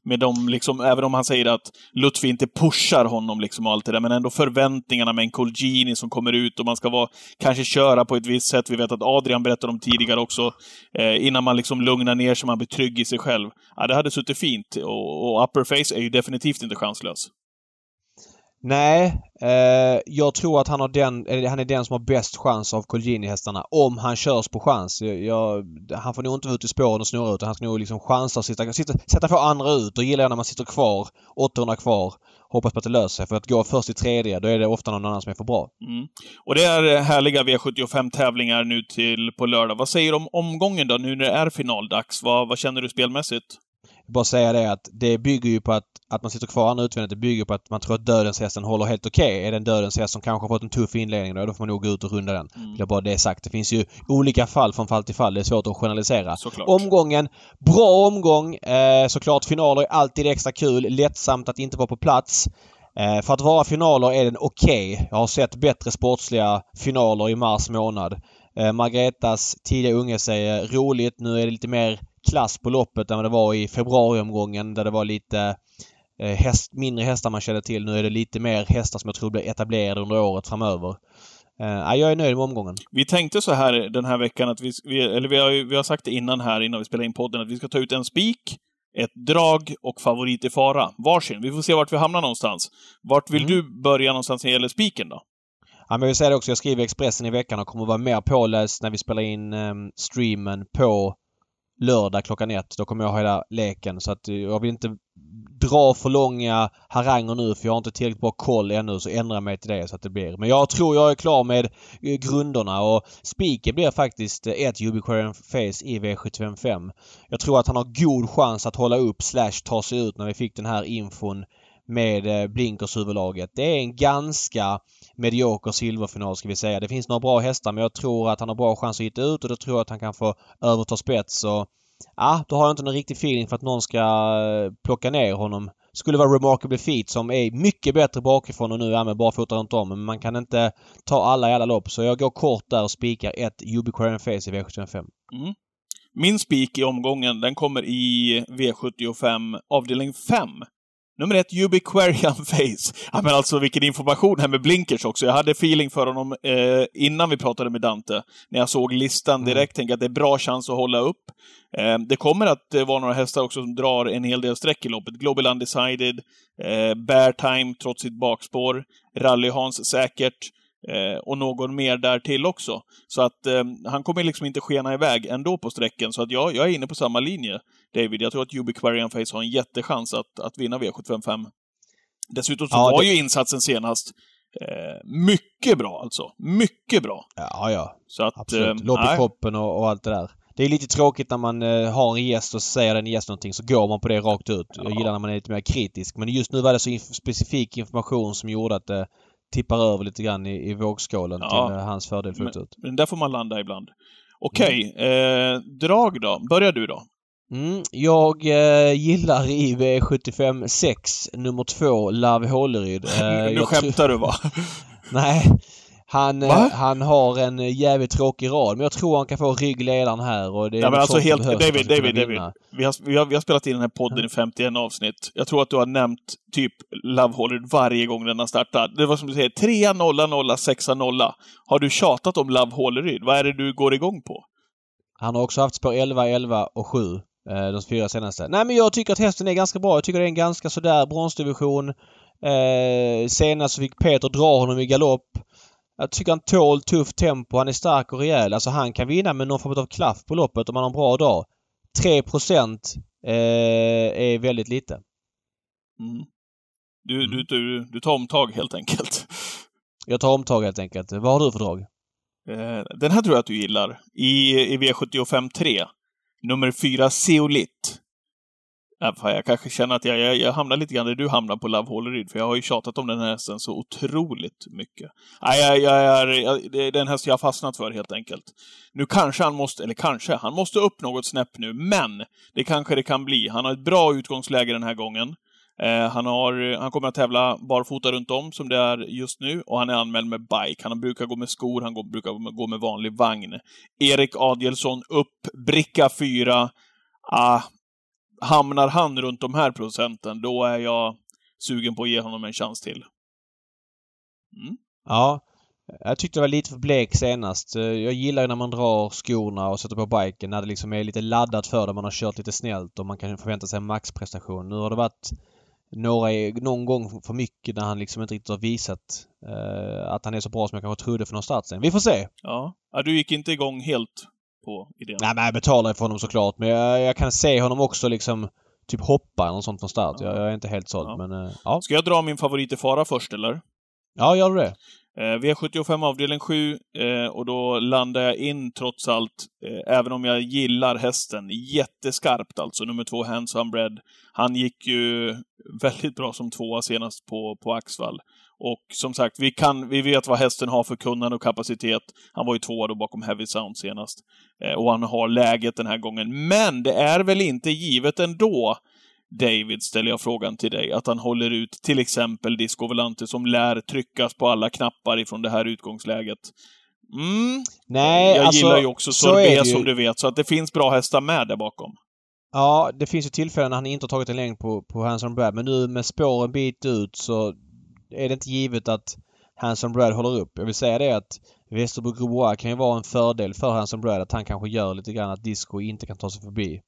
Speaker 1: Med de, liksom, även om han säger att Lutfi inte pushar honom liksom och allt det där, men ändå förväntningarna med en Colgjini som kommer ut och man ska vara, kanske köra på ett visst sätt. Vi vet att Adrian berättade om tidigare också, eh, innan man liksom lugnar ner sig, man blir trygg i sig själv. Ja, det hade suttit fint. Och, och Upper Face är ju definitivt inte chanslös.
Speaker 3: Nej, eh, jag tror att han, har den, eller han är den som har bäst chans av Colgjini-hästarna om han körs på chans. Jag, jag, han får nog inte vara ute i spåren och snurra utan han ska nog liksom chansa och sitta, sitta, sätta på andra ut. Och gillar jag när man sitter kvar, 800 kvar, hoppas på att det löser sig. För att gå först i tredje, då är det ofta någon annan som är för bra.
Speaker 1: Mm. Och det är eh, härliga V75-tävlingar nu till på lördag. Vad säger du om omgången då, nu när det är finaldags? Vad, vad känner du spelmässigt?
Speaker 3: Bara säga det att det bygger ju på att, att man sitter kvar andra utvändigt. Det bygger på att man tror att dödens hästen håller helt okej. Är det en dödens häst som kanske har fått en tuff inledning då, då får man nog gå ut och runda den.
Speaker 1: Mm.
Speaker 3: Vill bara det sagt. Det finns ju olika fall från fall till fall. Det är svårt att generalisera.
Speaker 1: Såklart.
Speaker 3: Omgången, bra omgång. Eh, såklart finaler är alltid extra kul. Lättsamt att inte vara på plats. Eh, för att vara finaler är den okej. Jag har sett bättre sportsliga finaler i mars månad. Eh, Margaretas tidiga unge säger roligt. Nu är det lite mer klass på loppet än vad det var i februariomgången där det var lite eh, häst, mindre hästar man kände till. Nu är det lite mer hästar som jag tror blir etablerade under året framöver. Eh, ja, jag är nöjd med omgången.
Speaker 1: Vi tänkte så här den här veckan att vi, vi eller vi har, vi har sagt det innan här, innan vi spelade in podden, att vi ska ta ut en spik, ett drag och favorit i fara. Varsin. Vi får se vart vi hamnar någonstans. Vart vill
Speaker 3: Mm.
Speaker 1: du börja någonstans när det gäller spiken då?
Speaker 3: Ja, men jag vill säga det också, jag skriver Expressen i veckan och kommer vara mer påläst när vi spelar in eh, streamen på lördag klockan ett. Då kommer jag ha hela leken så att eh, jag vill inte dra för långa haranger nu för jag har inte tillräckligt bra koll ännu så ändra mig till det så att det blir. Men jag tror jag är klar med eh, grunderna och spiken blir faktiskt eh, ett Ubiquarian Face i V755. Jag tror att han har god chans att hålla upp slash ta sig ut när vi fick den här infon med eh, Blinkers-huvudlaget. Det är en ganska medioker silverfinal ska vi säga. Det finns några bra hästar men jag tror att han har bra chans att hitta ut och då tror jag att han kan få överta spets och ja, då har jag inte någon riktig feeling för att någon ska eh, plocka ner honom. Skulle vara Remarkable Feet som är mycket bättre bakifrån och nu är med barfota runt om men man kan inte ta alla i alla lopp så jag går kort där och spikar ett Ubiquarian Face i V75.
Speaker 1: Mm. Min spik i omgången, den kommer i V75 avdelning 5. Nummer ett, Ubiquarian Face. Ja, men alltså vilken information här med blinkers också. Jag hade feeling för honom eh, innan vi pratade med Dante. När jag såg listan direkt tänkte jag att det är bra chans att hålla upp. Eh, det kommer att eh, vara några hästar också som drar en hel del streck i loppet. Global Undecided, eh, Bear Time trots sitt bakspår, Rally-Hans säkert. Eh, och någon mer där till också. Så att eh, han kommer liksom inte skena iväg ändå på sträcken. Så att jag, jag är inne på samma linje, David. Jag tror att Ubiquarian Face har en jättechans att, att vinna V755. Dessutom så
Speaker 3: Ja,
Speaker 1: var
Speaker 3: det-
Speaker 1: ju insatsen senast Eh, mycket bra alltså. Mycket bra.
Speaker 3: Ja, ja.
Speaker 1: Så att,
Speaker 3: Absolut.
Speaker 1: eh,
Speaker 3: Lopp i kroppen och, och allt det där. Det är lite tråkigt när man eh, har en gäst och säger den gäst någonting så går man på det rakt ut. Jag
Speaker 1: Ja.
Speaker 3: gillar när man är lite mer kritisk. Men just nu var det så inf- specifik information som gjorde att det tippar över lite grann i, i vågskålen
Speaker 1: Ja.
Speaker 3: till eh, hans fördel fullt ut.
Speaker 1: Men där får man landa ibland. Okej, eh, drag då. Börjar du då.
Speaker 3: Mm, jag eh, gillar i V75 6 nummer 2 Love Håleryd. Eh,
Speaker 1: nu skämtar du va?
Speaker 3: Nej. Han, eh,
Speaker 1: Va?
Speaker 3: han har en jävligt tråkig rad men jag tror han kan få ryggledaren här och det är
Speaker 1: Ja, men alltså helt, David, David, David. Vi har, vi, har, vi har spelat in den här podden i 51 avsnitt. Jag tror att du har nämnt typ Love Hollywood varje gång den har startat. Det var som du säger, 3 0 0 6 0 Har du tjatat om Love Hollywood? Vad är det du går igång på?
Speaker 3: Han har också haft spår 11, 11 och 7. Eh, de fyra senaste. Nej men jag tycker att hästen är ganska bra. Jag tycker det är en ganska sådär bronsdivision. Eh, senast så fick Peter dra honom i galopp. Jag tycker han tål tufft tempo. Han är stark och rejäl. Alltså han kan vinna med någon form av klaff på loppet om han har en bra dag. 3 eh, är väldigt lite.
Speaker 1: Mm. Du, du, du, du tar omtag helt enkelt.
Speaker 3: Jag tar omtag helt enkelt. Vad har du för drag?
Speaker 1: Eh, Den här tror jag att du gillar. I, i V75 3. Nummer fyra, Zeolit. Ja, fan, jag kanske känner att jag, jag, jag hamnar lite grann där du hamnar på Love Holleryd, för jag har ju tjatat om den här hästen så otroligt mycket. Nej, jag, jag, är, jag, det är den häst jag har fastnat för helt enkelt. Nu kanske han måste, eller kanske, han måste upp något snäpp nu, men det kanske det kan bli. Han har ett bra utgångsläge den här gången. Eh, han, har, han kommer att tävla barfota runt om som det är just nu och han är anmäld med bike. Han brukar gå med skor, han går, brukar gå med vanlig vagn. Erik Adielsson upp, bricka 4. Ah, hamnar han runt de här procenten, då är jag sugen på att ge honom en chans till. Mm.
Speaker 3: Ja. Jag tyckte det var lite för blek senast. Eh, jag gillar ju när man drar skorna och sätter på biken när det liksom är lite laddat för det. Man har kört lite snällt och man kan förvänta sig en maxprestation. Nu har det varit några, någon gång för mycket när han liksom inte riktigt har visat eh, att han är så bra som jag kanske trodde för någon start sen. Vi får se!
Speaker 1: Ja. ja, du gick inte igång helt på idén.
Speaker 3: Nej men jag betalar för honom såklart men jag, jag kan se honom också liksom typ hoppa eller något sånt från start. Jag, jag är inte helt såld
Speaker 1: Ja.
Speaker 3: men eh, ja.
Speaker 1: Ska jag dra min favorit i fara först, eller?
Speaker 3: Ja, gör du det?
Speaker 1: Eh, V75 avdelning 7 eh, och då landar jag in trots allt, eh, även om jag gillar hästen, jätteskarpt alltså, nummer två Hands Bread. Han gick ju väldigt bra som tvåa senast på, på Axvall. Och som sagt, vi, kan, vi vet vad hästen har för kunnande och kapacitet. Han var ju tvåa då bakom Heavy Sound senast. Eh, och han har läget den här gången. Men det är väl inte givet ändå David, ställer jag frågan till dig, att han håller ut till exempel Disco Volante som lär tryckas på alla knappar ifrån det här utgångsläget. Mm.
Speaker 3: Nej,
Speaker 1: jag
Speaker 3: alltså,
Speaker 1: gillar ju också Sorbet som du vet, så att det finns bra hästar med där bakom.
Speaker 3: Ja, det finns ju tillfällen när han inte har tagit en längd på, på Hanson Brad. Men nu med spår en bit ut så är det inte givet att Hanson Brad håller upp. Jag vill säga det att Västerbro Groubois kan ju vara en fördel för Hanson Brad. Att han kanske gör lite grann att Disco inte kan ta sig förbi.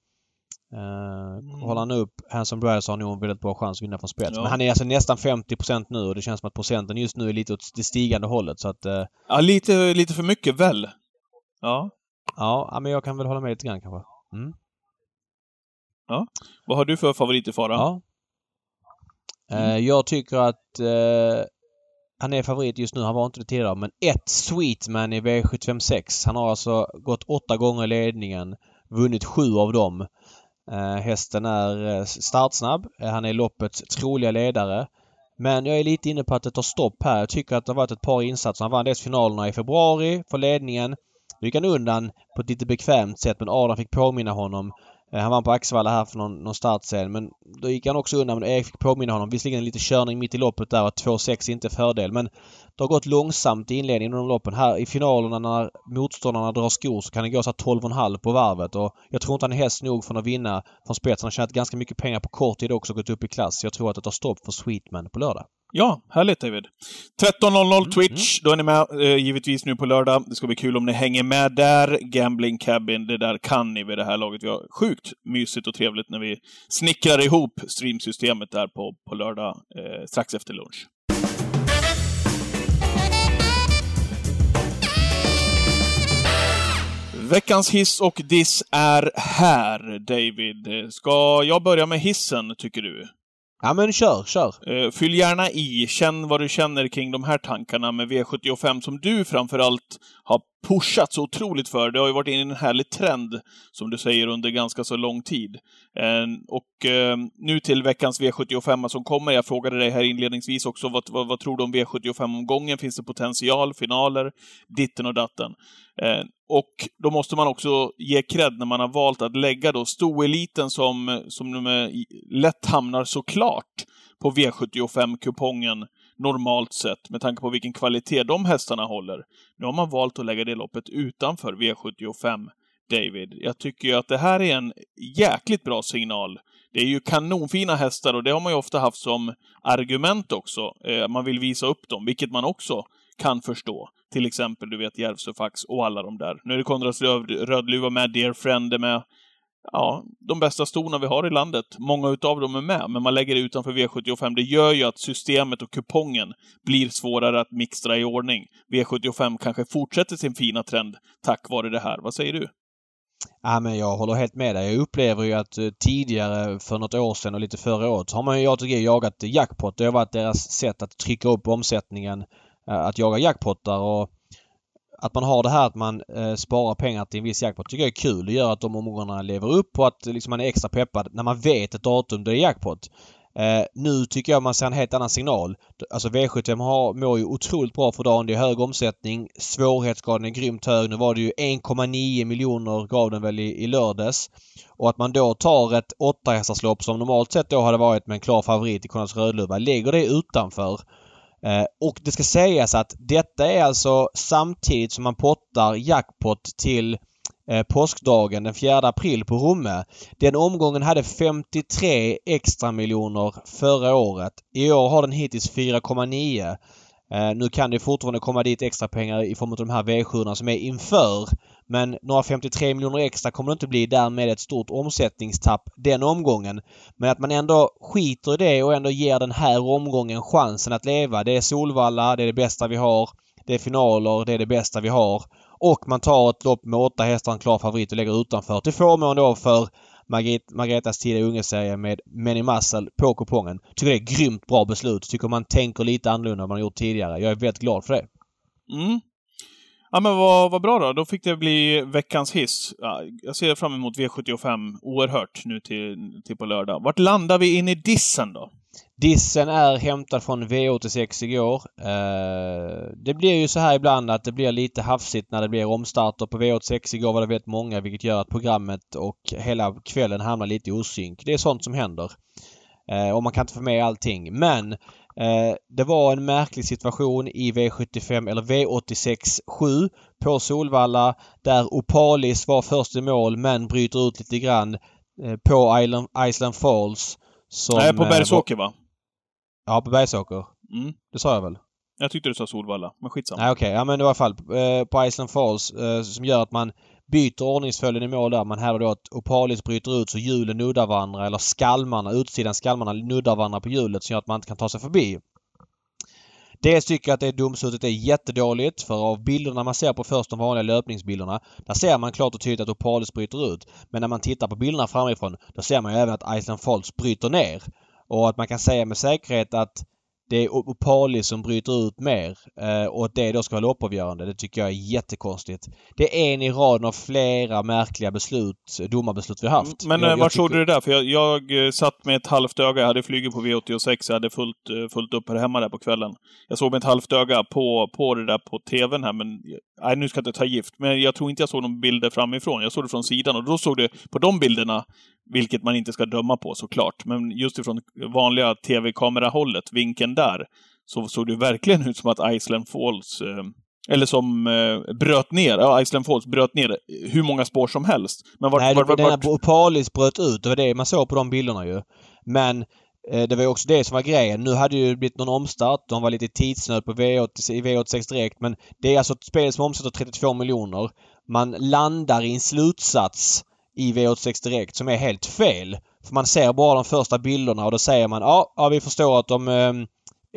Speaker 3: Uh, Håller han upp Hanson Brad så har nog en väldigt bra chans att vinna från spets.
Speaker 1: Ja.
Speaker 3: Men han är alltså nästan 50% nu och det känns som att procenten just nu är lite åt det stigande hållet. Så att eh,
Speaker 1: Ja, lite, lite för mycket väl? Ja.
Speaker 3: ja, ja, men jag kan väl hålla med lite grann kanske. Mm.
Speaker 1: Vad har du för favorit i fara?
Speaker 3: Ja.
Speaker 1: Mm.
Speaker 3: Eh, jag tycker att eh, han är favorit just nu. Han var inte det tidigare. Men ett Sweetman i V756. Han har alltså gått åtta gånger i ledningen. Vunnit sju av dem. Eh, hästen är eh, startsnabb. Eh, han är loppets troliga ledare. Men jag är lite inne på att det tar stopp här. Jag tycker att det har varit ett par insatser. Han vann dels finalerna i februari för ledningen. Då gick han undan på ett lite bekvämt sätt men Adam fick påminna honom. Han vann på Axevalla här för någon, någon start sen men då gick han också undan men Erik fick påminna honom. Visserligen lite körning mitt i loppet där och 2-6 inte fördel men det har gått långsamt i inledningen av loppen. Här i finalerna när motståndarna drar skor så kan det gå så här 12,5 på varvet och jag tror inte han är häst nog för att vinna från spets. Han har tjänat ganska mycket pengar på kort tid också och gått upp i klass. Jag tror att det tar stopp för Sweetman på lördag.
Speaker 1: Ja, härligt David. 13.00 Twitch, då är ni med eh, givetvis nu på lördag. Det ska bli kul om ni hänger med där. Gambling Cabin, det där kan ni vid det här laget. Vi har sjukt mysigt och trevligt när vi snickrar ihop streamsystemet där på, på lördag eh, strax efter lunch. Veckans hiss och diss är här, David. Ska jag börja med hissen, tycker du?
Speaker 3: Ja men kör, kör!
Speaker 1: Eh, fyll gärna i. Känn vad du känner kring de här tankarna med V75 som du framförallt har pushat så otroligt för. Det har ju varit in i en härlig trend, som du säger, under ganska så lång tid. Eh, och eh, nu till veckans V75 som kommer. Jag frågade dig här inledningsvis också, vad, vad, vad tror du om V75-omgången? Finns det potential? Finaler? Ditten och datten. Eh, och då måste man också ge cred när man har valt att lägga då stoeliten som, som lätt hamnar såklart på V75-kupongen normalt sett, med tanke på vilken kvalitet de hästarna håller. Nu har man valt att lägga det loppet utanför V75, David. Jag tycker ju att det här är en jäkligt bra signal. Det är ju kanonfina hästar och det har man ju ofta haft som argument också. Eh, man vill visa upp dem, vilket man också kan förstå. Till exempel, du vet, Järvsöfax och alla de där. Nu är det Konrads Rödluva med, Dear Friend är med. Ja, de bästa stona vi har i landet. Många utav dem är med, men man lägger det utanför V75. Det gör ju att systemet och kupongen blir svårare att mixtra i ordning. V75 kanske fortsätter sin fina trend tack vare det här. Vad säger du?
Speaker 3: Ja, men jag håller helt med dig. Jag upplever ju att eh, tidigare, för något år sedan och lite förra året, har man ju ATG jagat jackpot. Det har varit deras sätt att trycka upp omsättningen eh, att jaga jackpottar och att man har det här att man eh, sparar pengar till en viss jackpot tycker jag är kul. Det gör att de omgångarna lever upp och att liksom, man är extra peppad när man vet ett datum då det är jackpot. Eh, nu tycker jag man ser en helt annan signal. Alltså V75 har, mår ju otroligt bra för dagen. Det är hög omsättning. Svårighetsgraden är grymt hög. Nu var det ju 1,9 miljoner gav den väl i, i lördags. Och att man då tar ett åttahästarslopp som normalt sett då hade varit med en klar favorit i Konrads Rödluva, lägger det utanför Eh, Eh, och det ska sägas att detta är alltså samtidigt som man pottar jackpot till eh, påskdagen den 4 april på Romme. Den omgången hade 53 extra miljoner förra året. I år har den hittills 4,9. Eh, nu kan det fortfarande komma dit extra pengar i form av de här V7 som är inför. Men några 53 miljoner extra kommer det inte bli. Därmed ett stort omsättningstapp den omgången. Men att man ändå skiter i det och ändå ger den här omgången chansen att leva. Det är Solvalla, det är det bästa vi har. Det är finaler, det är det bästa vi har. Och man tar ett lopp med åtta hästar, en klar favorit och lägger utanför. Till förmån då för Margret, Margretas tidiga ungeserie med Many Muscle på kupongen. Tycker det är ett grymt bra beslut. Tycker man tänker lite annorlunda än man har gjort tidigare. Jag är väldigt glad för det.
Speaker 1: Mm. Ja men vad, vad bra då. Då fick det bli veckans hiss. Ja, jag ser fram emot V75 oerhört nu till, till på lördag. Vart landar vi in i dissen då?
Speaker 3: Dissen är hämtad från V86 igår. Eh, det blir ju så här ibland att det blir lite hafsigt när det blir omstarter. På V86 igår var det väldigt många vilket gör att programmet och hela kvällen hamnar lite i osynk. Det är sånt som händer. Eh, och man kan inte få med allting. Men Eh, det var en märklig situation i V75 eller V86 7 på Solvalla där Opalis var först i mål men bryter ut lite grann på Island, Island Falls.
Speaker 1: Som, Nej, på Bergsåker va?
Speaker 3: Ja, på Bergsåker.
Speaker 1: Mm.
Speaker 3: Det sa jag väl?
Speaker 1: Jag tyckte du sa Solvalla, men skitsamma.
Speaker 3: Nej okej, okay. ja men i alla fall på Island Falls som gör att man byter ordningsföljden i mål där. Man hävdar då att Opalis bryter ut så hjulen nuddar varandra eller skalmarna, utsidan skalmarna nuddar varandra på hjulet som gör att man inte kan ta sig förbi. Dels tycker jag att det domslutet är jättedåligt för av bilderna man ser på först de vanliga löpningsbilderna där ser man klart och tydligt att Opalis bryter ut. Men när man tittar på bilderna framifrån då ser man ju även att Iceland Falls bryter ner. Och att man kan säga med säkerhet att det är Opali som bryter ut mer eh, och att det då ska vara loppavgörande. Det tycker jag är jättekonstigt. Det är en i raden av flera märkliga beslut, domarbeslut vi haft.
Speaker 1: Men jag, eh, var såg du det där? För jag, jag, eh, satt med ett halvt öga. Jag hade flugit på V86. Jag hade fullt, fullt upp här hemma där på kvällen. Jag såg med ett halvt öga på, på det där på TVn här, men nej, nu ska jag inte ta gift. Men jag tror inte jag såg någon bilder framifrån. Jag såg det från sidan och då såg det, på de bilderna, vilket man inte ska döma på såklart, men just ifrån vanliga tv-kamerahållet, vinkeln där, så såg det verkligen ut som att Iceland Falls eh, eller som eh, bröt ner, ja, Iceland Falls bröt ner hur många spår som helst.
Speaker 3: Men vart, Nej, vart, vart, vart... Opalis bröt ut. Det var det man såg på de bilderna ju. Men eh, det var ju också det som var grejen. Nu hade det ju blivit någon omstart. De var lite tidsnöd på V86, i V86 direkt. Men det är alltså ett spel som omsätter 32 miljoner. Man landar i en slutsats i V86 Direkt som är helt fel. För man ser bara de första bilderna och då säger man ja, ja vi förstår att de eh,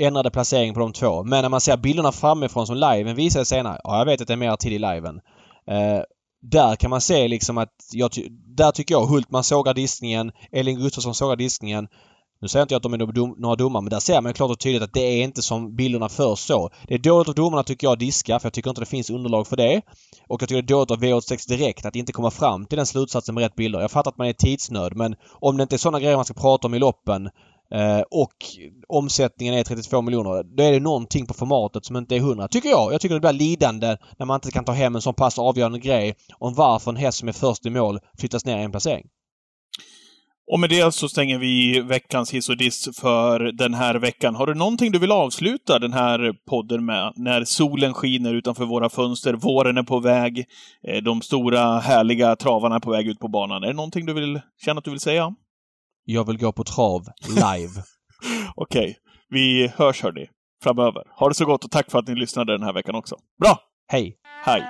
Speaker 3: ändrade placeringen på de två. Men när man ser bilderna framifrån som liven visar senare. Ja, jag vet att det är mer tid i liven. Eh, där kan man se liksom att jag där tycker jag Hultman sågar diskningen. Elin Gustafsson sågar diskningen. Nu säger inte jag att de är dom, några domare men där ser man klart och tydligt att det är inte som bilderna först så. Det är dåligt av domarna tycker jag diska för jag tycker inte det finns underlag för det. Och jag tycker det är dåligt av V86 Direkt att inte komma fram till den slutsatsen med rätt bilder. Jag fattar att man är tidsnöd men om det inte är sådana grejer man ska prata om i loppen eh, och omsättningen är 32 miljoner. Då är det någonting på formatet som inte är 100. Tycker jag. Jag tycker det blir lidande när man inte kan ta hem en sån pass avgörande grej om varför en häst som är först i mål flyttas ner en placering.
Speaker 1: Och med det så stänger vi veckans hiss och diss för den här veckan. Har du någonting du vill avsluta den här podden med? När solen skiner utanför våra fönster, våren är på väg, eh, de stora härliga travarna är på väg ut på banan. Är det någonting du vill känna att du vill säga?
Speaker 3: Jag vill gå på trav live.
Speaker 1: Okej. Okay. Vi hörs hörni, framöver. Ha det så gott och tack för att ni lyssnade den här veckan också. Bra!
Speaker 3: Hej!
Speaker 1: Hej!